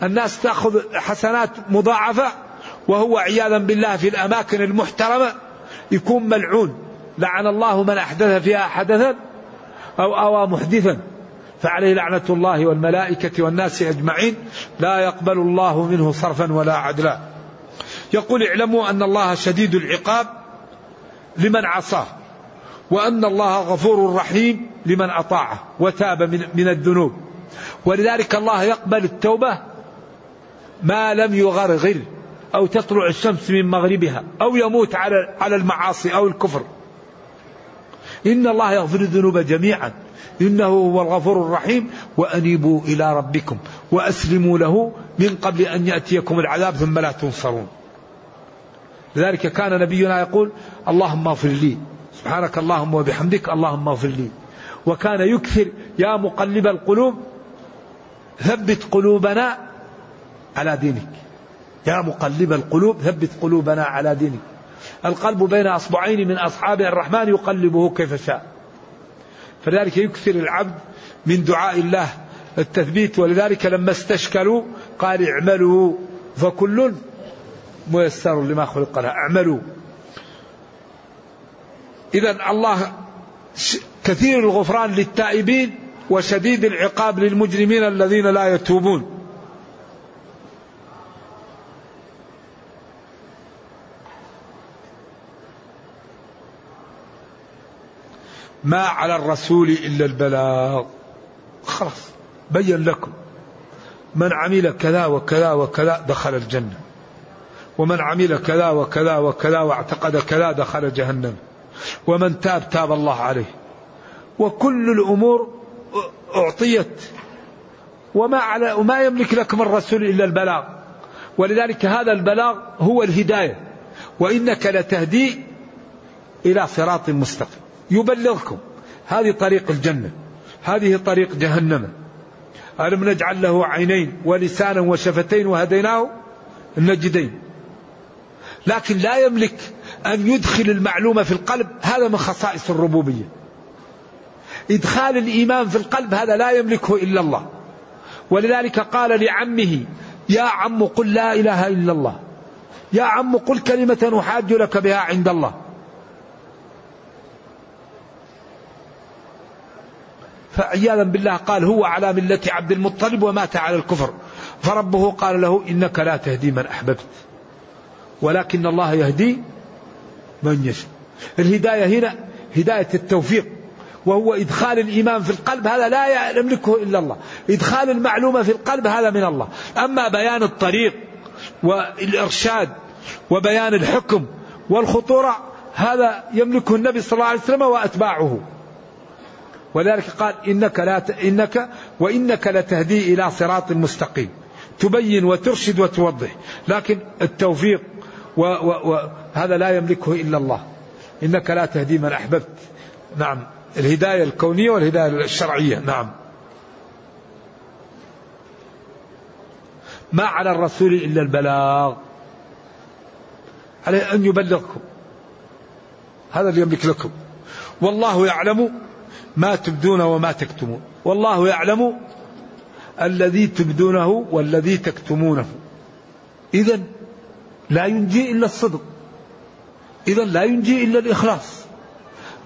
الناس تأخذ حسنات مضاعفة وهو عياذا بالله في الأماكن المحترمة يكون ملعون. لعن الله من أحدث فيها حدثا أو أوى محدثا. فعليه لعنة الله والملائكة والناس أجمعين. لا يقبل الله منه صرفا ولا عدلا. يقول اعلموا أن الله شديد العقاب لمن عصاه وأن الله غفور رحيم لمن أطاعه وتاب من, الذنوب. ولذلك الله يقبل التوبة ما لم يغرغر. أو تطلع الشمس من مغربها أو يموت على على المعاصي أو الكفر. إن الله يغفر الذنوب جميعا. إنه هو الغفور الرحيم. وأنيبوا إلى ربكم وأسلموا له من قبل أن يأتيكم العذاب ثم لا تنصرون. لذلك كان نبينا يقول اللهم اغفر لي. سبحانك اللهم وبحمدك اللهم اغفر لي. وكان يكثر يا مقلب القلوب. ثبت قلوبنا على دينك. يا مقلب القلوب ثبت قلوبنا على دينك. القلب بين أصبعين من أصحاب الرحمن يقلبه كيف شاء. فلذلك يكثر العبد من دعاء الله التثبيت. ولذلك لما استشكلوا قال اعملوا فكل ميسر لما خلق له اعملوا. إذا الله كثير الغفران للتائبين وشديد العقاب للمجرمين الذين لا يتوبون. ما على الرسول إلا البلاغ. خلاص بين لكم. من عمل كذا وكذا وكذا دخل الجنة. ومن عمل كذا وكذا وكذا واعتقد كذا دخل جهنم. ومن تاب تاب الله عليه. وكل الأمور أعطيت. وما على وما يملك لكم الرسول إلا البلاغ. ولذلك هذا البلاغ هو الهداية. وإنك لتهدي إلى صراط مستقيم. يبلغكم. هذه طريق الجنة. هذه طريق جهنم. ألم نجعل له عينين ولسانا وشفتين وهديناه النجدين. لكن لا يملك أن يدخل المعلومة في القلب. هذا من خصائص الربوبية. إدخال الإيمان في القلب هذا لا يملكه إلا الله. ولذلك قال لعمه يا عم قل لا إله إلا الله. يا عم قل كلمة أحاج لك بها عند الله. فعياذا بالله قال هو على ملة عبد المطلب ومات على الكفر. فربه قال له إنك لا تهدي من أحببت ولكن الله يهدي من يشاء. الهداية هنا هداية التوفيق وهو إدخال الإيمان في القلب هذا لا يملكه إلا الله. إدخال المعلومة في القلب هذا من الله. أما بيان الطريق والإرشاد وبيان الحكم والخطورة هذا يملكه النبي صلى الله عليه وسلم وأتباعه. ولذلك قال إنك لا ت... إنك وإنك لتهدي إلى صراط مستقيم. تبين وترشد وتوضح. لكن التوفيق و... و... و... لا يملكه إلا الله. إنك لا تهدي من أحببت. نعم. الهداية الكونية والهداية الشرعية. نعم. ما على الرسول إلا البلاغ. عليه أن يبلغكم. هذا اللي يملك لكم. والله يعلم ما تبدون وما تكتمون. والله يعلم الذي تبدونه والذي تكتمونه. إذا لا ينجي إلا الصدق. إذا لا ينجي إلا الإخلاص.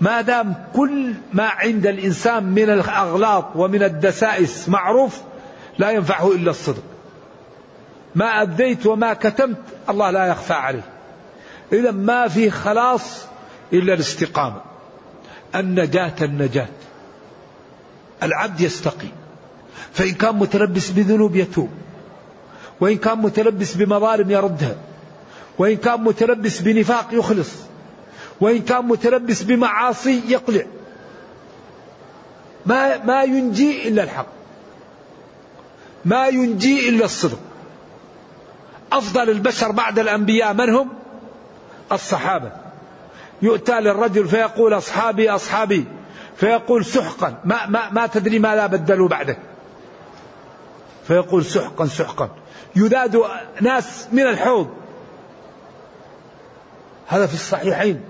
ما دام كل ما عند الإنسان من الأغلاط ومن الدسائس معروف لا ينفعه إلا الصدق. ما أبديت وما كتمت الله لا يخفى عليه. إذا ما في خلاص إلا الاستقامة. النجاة النجاة. العبد يستقيم فإن كان متلبس بذنوب يتوب. وإن كان متلبس بمظالم يردها. وإن كان متلبس بنفاق يخلص. وإن كان متلبس بمعاصي يقلع. ما ما ينجي إلا الحق. ما ينجي إلا الصدق. أفضل البشر بعد الأنبياء من هم؟ الصحابة. يؤتى للرجل فيقول أصحابي أصحابي. فيقول سحقا. ما, ما, ما تدري ما لا بدلوا بعدك. فيقول سحقا سحقا. يذاد ناس من الحوض. هذا في الصحيحين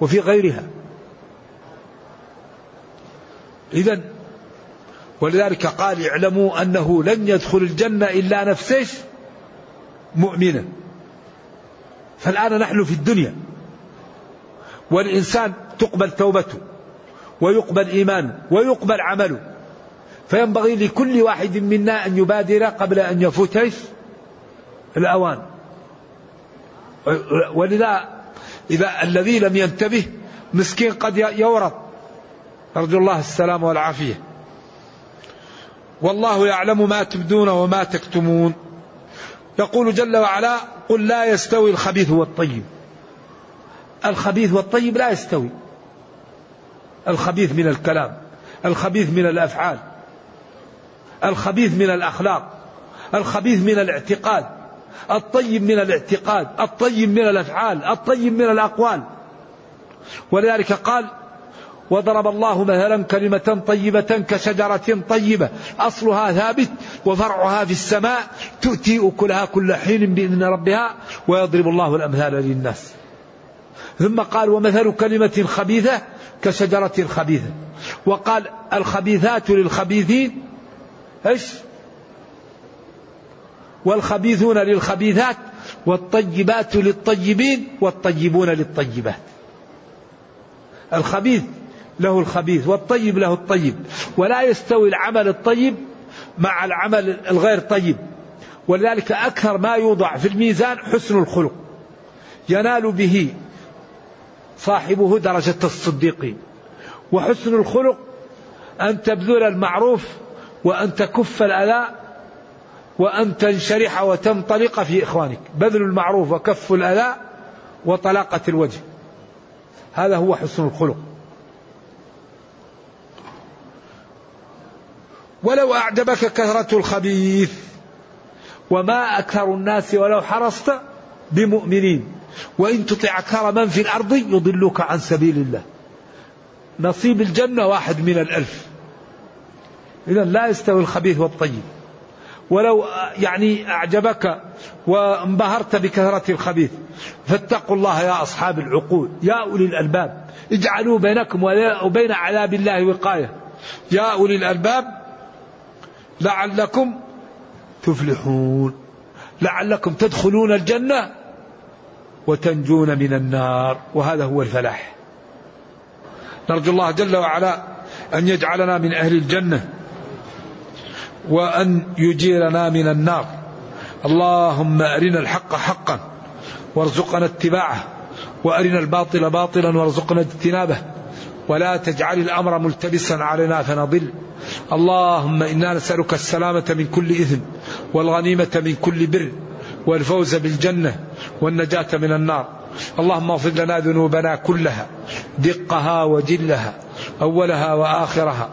وفي غيرها. إذا ولذلك قال اعلموا أنه لن يدخل الجنة إلا نفسه مؤمنا فالآن نحن في الدنيا. والإنسان تقبل توبته ويقبل إيمانه ويقبل عمله. فينبغي لكل واحد منا أن يبادر قبل أن يفوت الأوان. ولذا إذا الذي لم ينتبه مسكين قد يورط. أرجو الله السلام والعافية. والله يعلم ما تبدون وما تكتمون. يقول جل وعلا قل لا يستوي الخبيث والطيب. الخبيث والطيب لا يستوي. الخبيث من الكلام الخبيث من الأفعال الخبيث من الأخلاق الخبيث من الاعتقاد الطيب من الاعتقاد الطيب من الأفعال الطيب من الأقوال. ولذلك قال وضرب الله مثلا كلمة طيبة كشجرة طيبة أصلها ثابت وفرعها في السماء تؤتي أكلها كل حين بإذن ربها ويضرب الله الأمثال للناس. ثم قال ومثل كلمة خبيثة كشجرة خبيثة. وقال الخبيثات للخبيثين إيش؟ والخبيثون للخبيثات والطيبات للطيبين والطيبون للطيبات. الخبيث له الخبيث والطيب له الطيب. ولا يستوي العمل الطيب مع العمل الغير طيب. ولذلك أكثر ما يوضع في الميزان حسن الخلق. ينال به صاحبه درجة الصديقين وحسن الخلق أن تبذل المعروف وأن تكف الأذى وأن تنشرح وتنطلق في إخوانك. بذل المعروف وكف الأذى وطلاقة الوجه. هذا هو حسن الخلق. ولو أعجبك كثرة الخبيث وما أكثر الناس ولو حرصت بمؤمنين. وإن تطع أكثر من في الأرض يضلوك عن سبيل الله. نصيب الجنة واحد من الألف. إذا لا يستوي الخبيث والطيب. ولو يعني أعجبك وانبهرت بكثرة الخبيث فاتقوا الله يا أصحاب العقول يا أولي الألباب. اجعلوا بينكم وبين عذاب الله وقاية. يا أولي الألباب لعلكم تفلحون. لعلكم تدخلون الجنة وتنجون من النار وهذا هو الفلاح. نرجو الله جل وعلا أن يجعلنا من أهل الجنة وأن يجيرنا من النار. اللهم أرنا الحق حقا وارزقنا اتباعه وأرنا الباطل باطلا وارزقنا اجتنابه. ولا تجعل الأمر ملتبسا علينا فنضل. اللهم إنا نسألك السلامة من كل إثم والغنيمة من كل بر والفوز بالجنة. والنجاة من النار. اللهم اغفر لنا ذنوبنا كلها دقها وجلها أولها وآخرها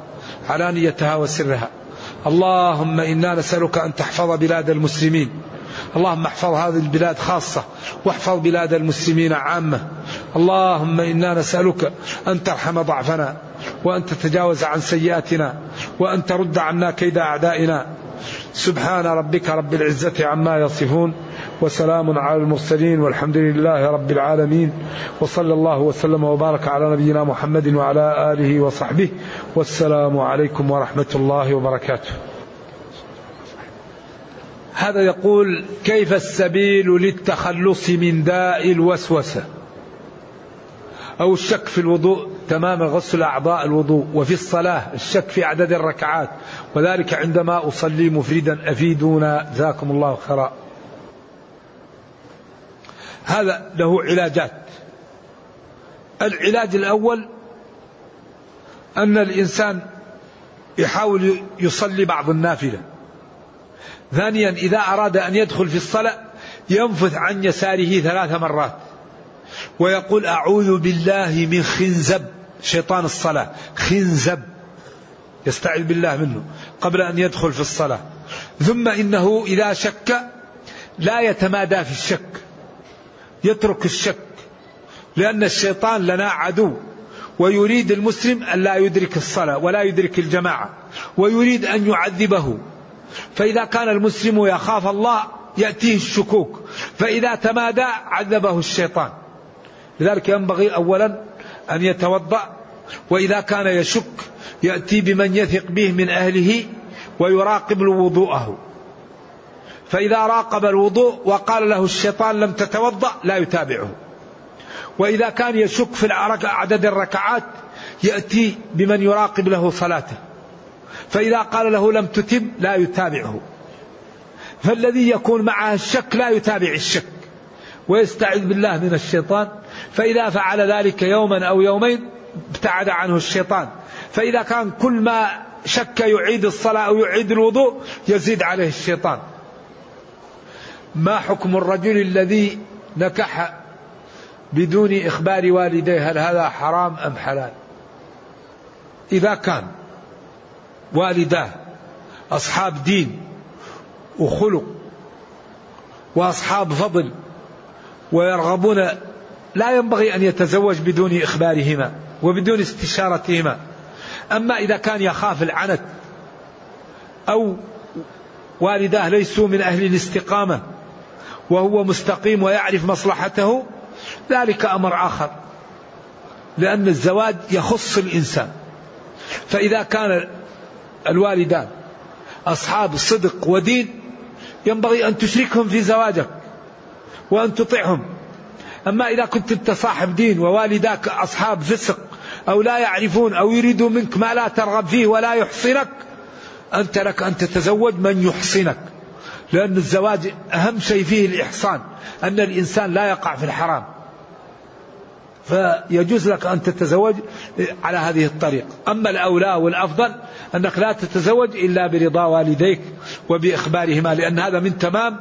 علانيتها وسرها. اللهم إنا نسألك أن تحفظ بلاد المسلمين. اللهم احفظ هذه البلاد خاصة واحفظ بلاد المسلمين عامة. اللهم إنا نسألك أن ترحم ضعفنا وأن تتجاوز عن سيئاتنا وأن ترد عنا كيد أعدائنا. سبحان ربك رب العزة عما يصفون. وسلام على المرسلين والحمد لله رب العالمين وصلى الله وسلم وبارك على نبينا محمد وعلى آله وصحبه والسلام عليكم ورحمة الله وبركاته. هذا يقول كيف السبيل للتخلص من داء الوسوسة؟ أو الشك في الوضوء تمام غسل أعضاء الوضوء وفي الصلاة الشك في عدد الركعات وذلك عندما أصلي مفردا أفيدونا جزاكم الله خيرا. هذا له علاجات. العلاج الأول أن الإنسان يحاول يصلي بعض النافلة. ثانيا إذا أراد أن يدخل في الصلاة ينفث عن يساره ثلاث مرات. ويقول أعوذ بالله من خنزب. شيطان الصلاة. خنزب. يستعذ بالله منه قبل أن يدخل في الصلاة. ثم إنه إذا شك لا يتمادى في الشك. يترك الشك لأن الشيطان لنا عدو ويريد المسلم أن لا يدرك الصلاة ولا يدرك الجماعة ويريد أن يعذبه. فإذا كان المسلم يخاف الله يأتيه الشكوك فإذا تمادى عذبه الشيطان. لذلك ينبغي أولا أن يتوضأ وإذا كان يشك يأتي بمن يثق به من أهله ويراقب وضوءه. فإذا راقب الوضوء وقال له الشيطان لم تتوضأ لا يتابعه. وإذا كان يشك في عدد الركعات يأتي بمن يراقب له صلاته. فإذا قال له لم تتم لا يتابعه. فالذي يكون معه الشك لا يتابع الشك. ويستعذ بالله من الشيطان. فإذا فعل ذلك يوما أو يومين ابتعد عنه الشيطان. فإذا كان كل ما شك يعيد الصلاة أو يعيد الوضوء يزيد عليه الشيطان. ما حكم الرجل الذي نكح بدون إخبار والديه؟ هل هذا حرام أم حلال؟ إذا كان والداه أصحاب دين وخلق وأصحاب فضل ويرغبون لا ينبغي أن يتزوج بدون إخبارهما وبدون استشارتهما. أما إذا كان يخاف العنت أو والداه ليسوا من أهل الاستقامة وهو مستقيم ويعرف مصلحته ذلك أمر آخر. لأن الزواج يخص الإنسان. فإذا كان الوالدان أصحاب صدق ودين ينبغي أن تشركهم في زواجك وأن تطعهم. أما إذا كنت أنت صاحب دين ووالداك أصحاب فسق أو لا يعرفون أو يريدوا منك ما لا ترغب فيه ولا يحصنك أنت لك أن تتزوج من يحصنك. لأن الزواج أهم شيء فيه الإحصان أن الإنسان لا يقع في الحرام. فيجوز لك أن تتزوج على هذه الطريقة أما الأولى والأفضل أنك لا تتزوج إلا برضا والديك وبإخبارهما لأن هذا من تمام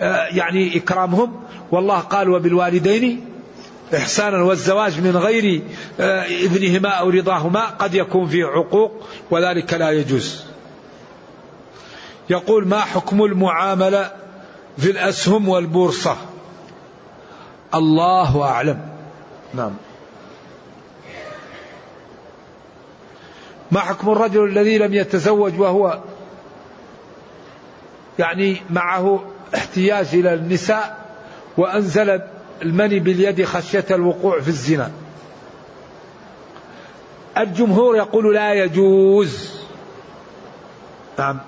آه، يعني إكرامهم. والله قال وبالوالدين إحسانا والزواج من غير آه، إذنهما أو رضاهما قد يكون فيه عقوق وذلك لا يجوز. يقول ما حكم المعاملة في الأسهم والبورصة؟ الله أعلم. نعم. ما حكم الرجل الذي لم يتزوج وهو يعني معه احتياج إلى النساء وأنزل المني باليد خشية الوقوع في الزنا؟ الجمهور يقول لا يجوز. نعم.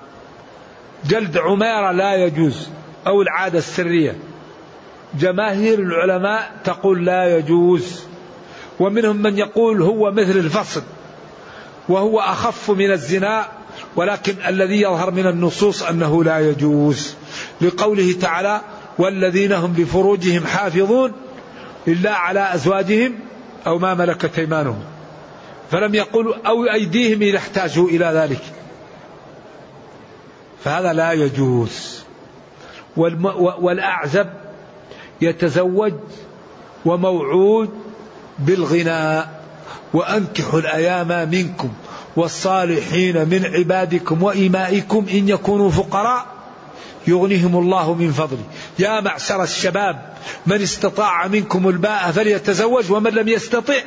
جلد عميرة لا يجوز أو العادة السرية. جماهير العلماء تقول لا يجوز ومنهم من يقول هو مثل الفصل وهو أخف من الزنا ولكن الذي يظهر من النصوص أنه لا يجوز. لقوله تعالى والذين هم بفروجهم حافظون إلا على أزواجهم أو ما ملكت أيمانهم فلم يقولوا أو أيديهم إذا احتاجوا إلى ذلك. فهذا لا يجوز. والأعزب يتزوج وموعود بالغناء. وأنكحوا الأيام منكم والصالحين من عبادكم وإمائكم إن يكونوا فقراء. يغنيهم الله من فضله. يا معشر الشباب من استطاع منكم الباء فليتزوج ومن لم يستطع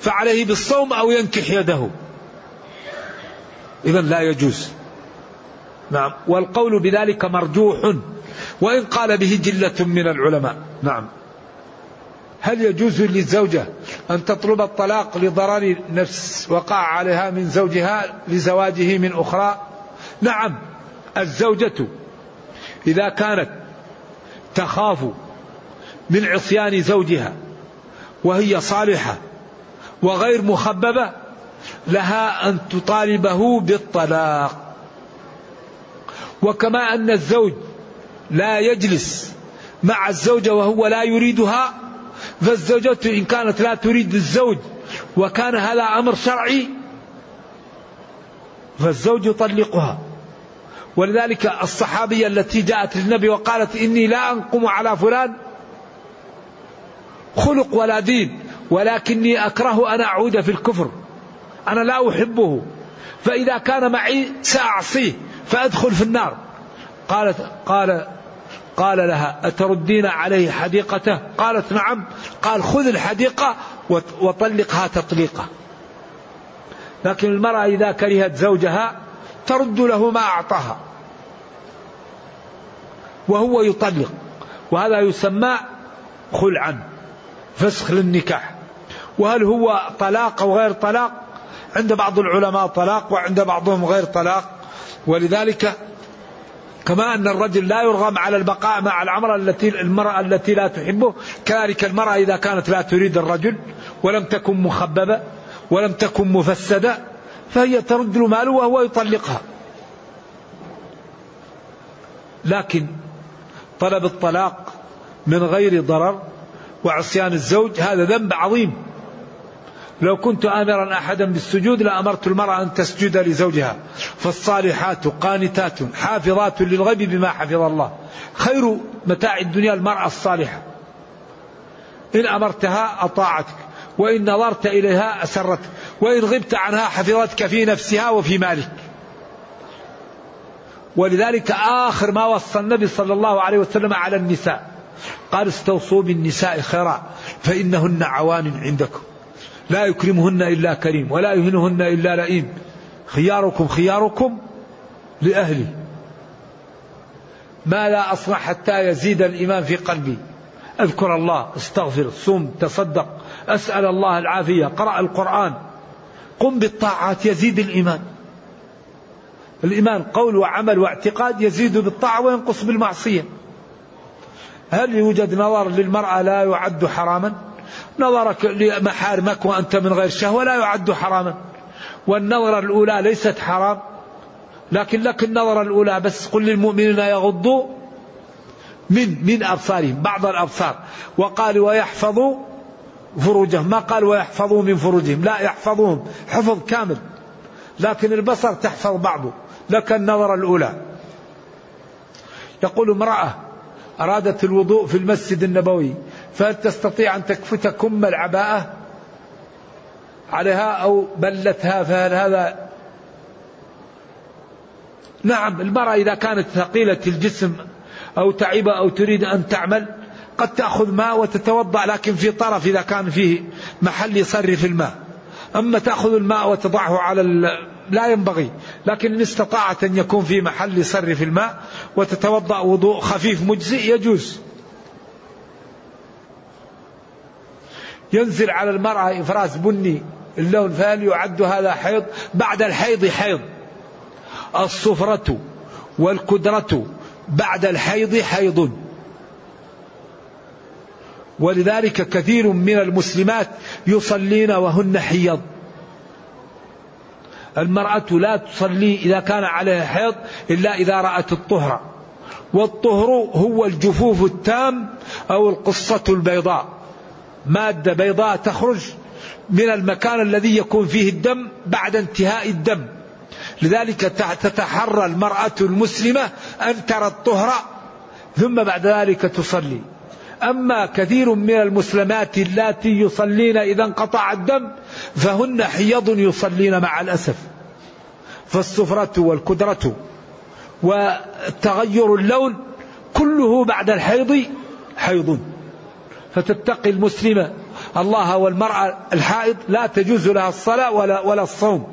فعليه بالصوم أو ينكح يده. إذا لا يجوز. نعم. والقول بذلك مرجوح. وإن قال به جلة من العلماء. نعم. هل يجوز للزوجة أن تطلب الطلاق لضرر نفس وقع عليها من زوجها لزواجه من أخرى؟ نعم. الزوجة إذا كانت تخاف من عصيان زوجها وهي صالحة وغير مخببة لها أن تطالبه بالطلاق. وكما أن الزوج لا يجلس مع الزوجة وهو لا يريدها فالزوجة إن كانت لا تريد الزوج وكان هذا أمر شرعي فالزوج يطلقها. ولذلك الصحابية التي جاءت للنبي وقالت إني لا أنقم على فلان خلق ولا دين ولكني أكره أن أعود في الكفر أنا لا أحبه فإذا كان معي سأعصيه فأدخل في النار. قالت قال قال لها أتردين عليه حديقته؟ قالت نعم. قال خذ الحديقة وطلقها تطليقة لكن المرأة إذا كرهت زوجها ترد له ما أعطاها. وهو يطلق. وهذا يسمى خلعا فسخ للنكاح. وهل هو طلاق أو غير طلاق؟ عند بعض العلماء طلاق وعند بعضهم غير طلاق. ولذلك كما أن الرجل لا يرغم على البقاء مع العمرة التي المرأة التي لا تحبه كذلك المرأة إذا كانت لا تريد الرجل ولم تكن مخببة ولم تكن مفسدة فهي ترد له ماله وهو يطلقها. لكن طلب الطلاق من غير ضرر وعصيان الزوج هذا ذنب عظيم. لو كنت آمرا أحدا بالسجود لأمرت المرأة أن تسجد لزوجها. فالصالحات قانتات حافظات للغيب بما حفظ الله. خير متاع الدنيا المرأة الصالحة. إن أمرتها أطاعتك. وإن نظرت إليها أسرتك. وإن غبت عنها حفظتك في نفسها وفي مالك. ولذلك آخر ما وصى النبي صلى الله عليه وسلم على النساء. قال استوصوا بالنساء خيرا. فإنهن عوان عندكم. لا يكرمهن إلا كريم ولا يهنهن إلا لئيم. خياركم خياركم لأهلي. ما لا أصنع حتى يزيد الإيمان في قلبي. أذكر الله استغفر صم تصدق أسأل الله العافية قرأ القرآن. قم بالطاعات يزيد الإيمان. الإيمان قول وعمل واعتقاد يزيد بالطاعة وينقص بالمعصية. هل يوجد نظر للمرأة لا يعد حراما؟ نظرك لمحارمك وأنت من غير شهوة لا يعد حراما. والنظرة الأولى ليست حرام. لكن لك النظرة الأولى بس قل للمؤمنين يغضوا من من أبصارهم بعض الأبصار. وقال ويحفظوا فروجهم. ما قال ويحفظوا من فروجهم؟ لا يحفظوهم. حفظ كامل. لكن البصر تحفظ بعضه. لك النظرة الأولى. يقول امرأة أرادت الوضوء في المسجد النبوي. فهل تستطيع أن تكفت كم العباءة عليها أو بلتها فهل هذا؟ نعم المرأة إذا كانت ثقيلة الجسم أو تعبة أو تريد أن تعمل قد تأخذ ماء وتتوضأ لكن في طرف إذا كان فيه محل يصرف الماء. أما تأخذ الماء وتضعه على لا ينبغي لكن إن استطاعت أن يكون في محل يصرف الماء وتتوضأ وضوء خفيف مجزئ يجوز. ينزل على المرأة إفراز بني اللون فهل يعد هذا حيض بعد الحيض حيض. الصفرة والكدرة بعد الحيض حيض. ولذلك كثير من المسلمات يصلين وهن حيض. المرأة لا تصلي إذا كان عليها حيض إلا إذا رأت الطهر. والطهر هو الجفوف التام أو القصة البيضاء. مادة بيضاء تخرج من المكان الذي يكون فيه الدم بعد انتهاء الدم. لذلك تتحرى المرأة المسلمة أن ترى الطهر ثم بعد ذلك تصلي. أما كثير من المسلمات اللاتي يصلين إذا انقطع الدم فهن حيض يصلين مع الأسف. فالصفرة والكدرة وتغير اللون كله بعد الحيض حيض. فتتقي المسلمة. الله والمرأة الحائض لا تجوز لها الصلاة ولا, ولا الصوم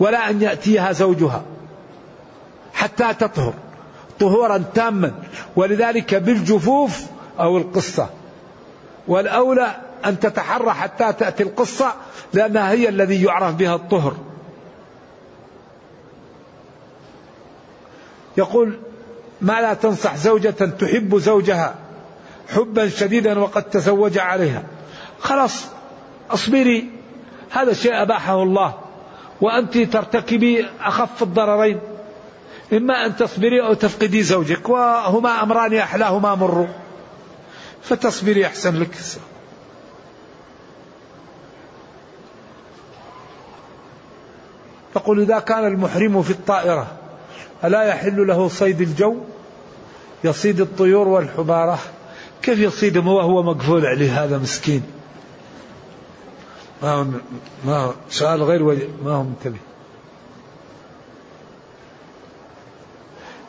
ولا أن يأتيها زوجها حتى تطهر طهورا تاما. ولذلك بالجفوف أو القصة. والأولى أن تتحرى حتى تأتي القصة لأنها هي الذي يعرف بها الطهر. يقول ما لا تنصح زوجة تحب زوجها حبا شديدا وقد تزوج عليها. خلاص اصبري. هذا شيء أباحه الله. وأنت ترتكبي أخف الضررين. إما أن تصبري أو تفقدي زوجك. وهما أمران أحلاهما مر. فتصبري أحسن لك. تقول إذا كان المحرم في الطائرة ألا يحل له صيد الجو؟ يصيد الطيور والحبارة. كيف يصيدهم وهو مقفول عليه هذا مسكين؟ ما هو ما هو سؤال غير ما هو منتبه.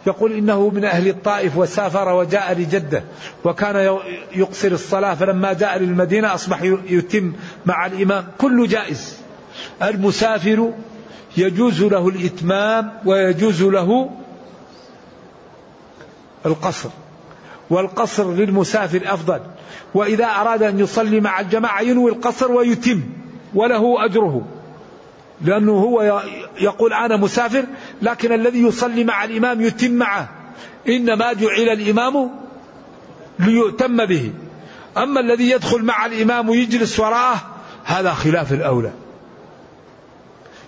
يقول إنه من أهل الطائف وسافر وجاء لجدة وكان يقصر الصلاة فلما جاء للمدينة أصبح يتم مع الإمام. كل جائز. المسافر يجوز له الإتمام ويجوز له القصر. والقصر للمسافر أفضل. وإذا أراد أن يصلي مع الجماعة ينوي القصر ويتم وله أجره. لأنه هو يقول أنا مسافر لكن الذي يصلي مع الإمام يتم معه. إنما جعل الإمام ليؤتم به. أما الذي يدخل مع الإمام ويجلس وراءه هذا خلاف الأولى.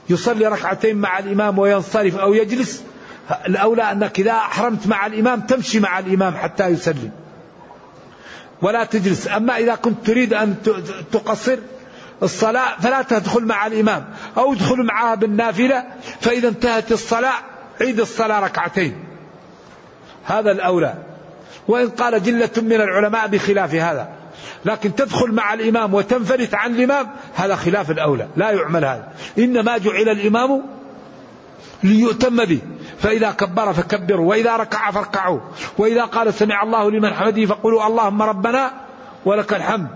يصلي ركعتين مع الإمام وينصرف أو يجلس الأولى أنك إذا أحرمت مع الإمام تمشي مع الإمام حتى يسلم. ولا تجلس. أما إذا كنت تريد أن تقصر الصلاة فلا تدخل مع الإمام. أو ادخل معها بالنافلة. فإذا انتهت الصلاة عيد الصلاة ركعتين. هذا الأولى. وإن قال جلة من العلماء بخلاف هذا. لكن تدخل مع الإمام وتنفلت عن الإمام هذا خلاف الأولى. لا يعمل هذا. إنما جعل الإمام ليؤتم به. فإذا كبر فكبروا وإذا ركع فاركعوا. وإذا قال سمع الله لمن حمده فقولوا اللهم ربنا ولك الحمد.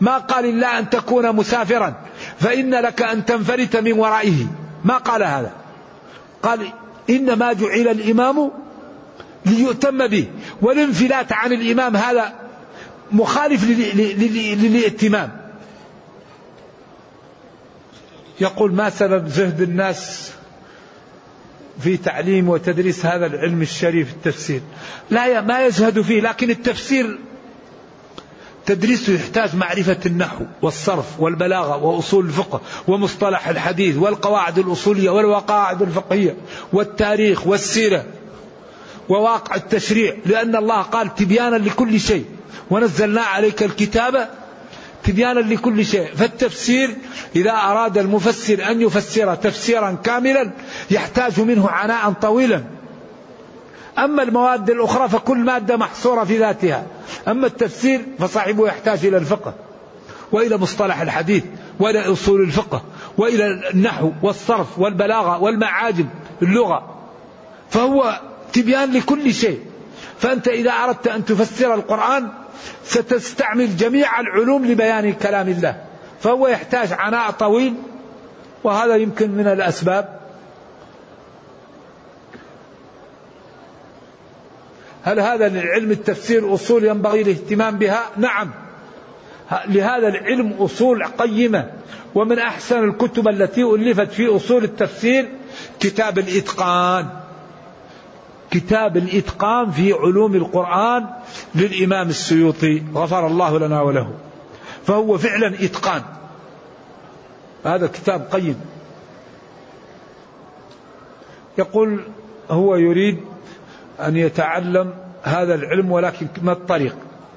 ما قال إلا أن تكون مسافرا فإن لك أن تنفرت من ورائه. ما قال هذا؟ قال إنما جعل الإمام ليؤتم به. والانفلات عن الإمام هذا مخالف للائتمام. يقول ما سبب زهد الناس في تعليم وتدريس هذا العلم الشريف التفسير؟ لا ما يزهد فيه لكن التفسير تدريسه يحتاج معرفة النحو والصرف والبلاغة وأصول الفقه ومصطلح الحديث والقواعد الأصولية والقواعد الفقهية والتاريخ والسيرة وواقع التشريع لأن الله قال تبيانا لكل شيء. ونزلنا عليك الكتاب تبيانا لكل شيء. فالتفسير إذا أراد المفسر أن يفسر تفسيرا كاملا يحتاج منه عناء طويلا. أما المواد الأخرى فكل مادة محصورة في ذاتها. أما التفسير فصاحبه يحتاج إلى الفقه وإلى مصطلح الحديث وإلى أصول الفقه وإلى النحو والصرف والبلاغة والمعاجم اللغة. فهو تبيان لكل شيء. فأنت إذا أردت أن تفسر القرآن ستستعمل جميع العلوم لبيان كلام الله. فهو يحتاج عناء طويل وهذا يمكن من الأسباب. هل هذا للعلم التفسير أصول ينبغي الاهتمام بها؟ نعم. لهذا العلم أصول قيمة. ومن أحسن الكتب التي ألفت في أصول التفسير كتاب الإتقان. كتاب الإتقان في علوم القرآن للإمام السيوطي غفر الله لنا وله. فهو فعلا إتقان. هذا كتاب قيم. يقول هو يريد أن يتعلم هذا العلم ولكن ما الطريق؟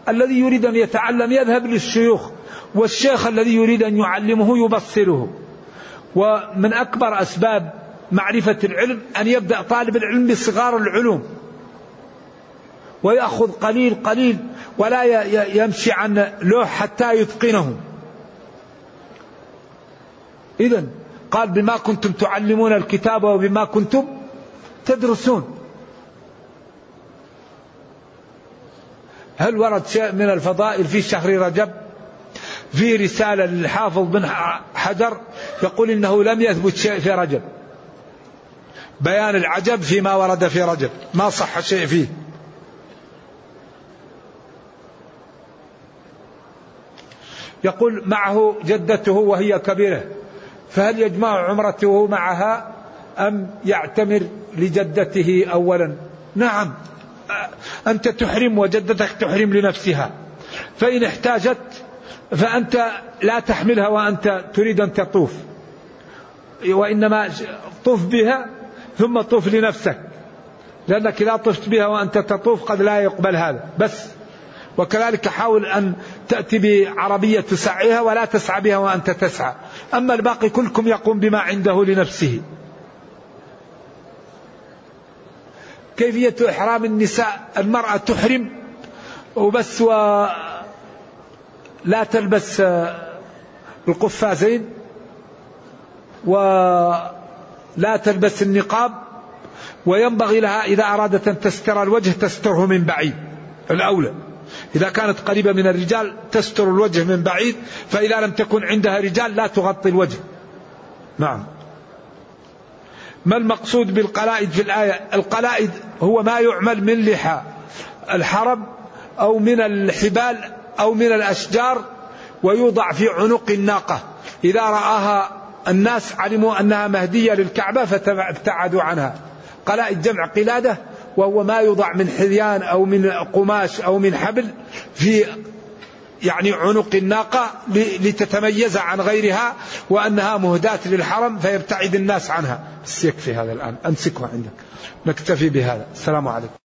الذي يريد أن يتعلم يذهب للشيوخ والشيخ الذي يريد أن يعلمه يبصره. ومن أكبر أسباب معرفة العلم أن يبدأ طالب العلم بصغار العلوم. ويأخذ قليل قليل ولا يمشي عن لوح حتى يتقنه. إذا قال بما كنتم تعلمون الكتاب وبما كنتم تدرسون. هل ورد شيء من الفضائل في شهر رجب؟ في رسالة للحافظ بن حجر يقول إنه لم يثبت شيء في رجب. بيان العجب فيما ورد في رجب. ما صح شيء فيه. يقول معه جدته وهي كبيرة فهل يجمع عمرته معها أم يعتمر لجدته أولا؟ نعم. أنت تحرم وجدتك تحرم لنفسها. فإن احتاجت فأنت لا تحملها وأنت تريد أن تطوف. وإنما طف بها ثم طف لنفسك. لأنك إذا طفت بها وأنت تطوف قد لا يقبل هذا. بس. وكذلك حاول أن تأتي بعربية تسعيها ولا تسعى بها وأنت تسعى. أما الباقي كلكم يقوم بما عنده لنفسه. كيفية إحرام النساء؟ المرأة تحرم وبس و لا تلبس القفازين. ولا تلبس النقاب وينبغي لها إذا أرادت أن تستر الوجه تستره من بعيد الأولى. إذا كانت قريبة من الرجال تستر الوجه من بعيد فإذا لم تكن عندها رجال لا تغطي الوجه. نعم. ما المقصود بالقلائد في الآية؟ القلائد هو ما يعمل من لحى الحرب أو من الحبال أو من الأشجار ويوضع في عنق الناقة. إذا رآها الناس علموا أنها مهدية للكعبة فابتعدوا عنها. قلائد جمع قلادة وهو ما يوضع من حذيان أو من قماش أو من حبل في يعني عنق الناقة لتتميز عن غيرها وأنها مهداة للحرم فيبتعد الناس عنها. بس يكفي هذا الآن. أمسكه عندك. نكتفي بهذا. السلام عليكم.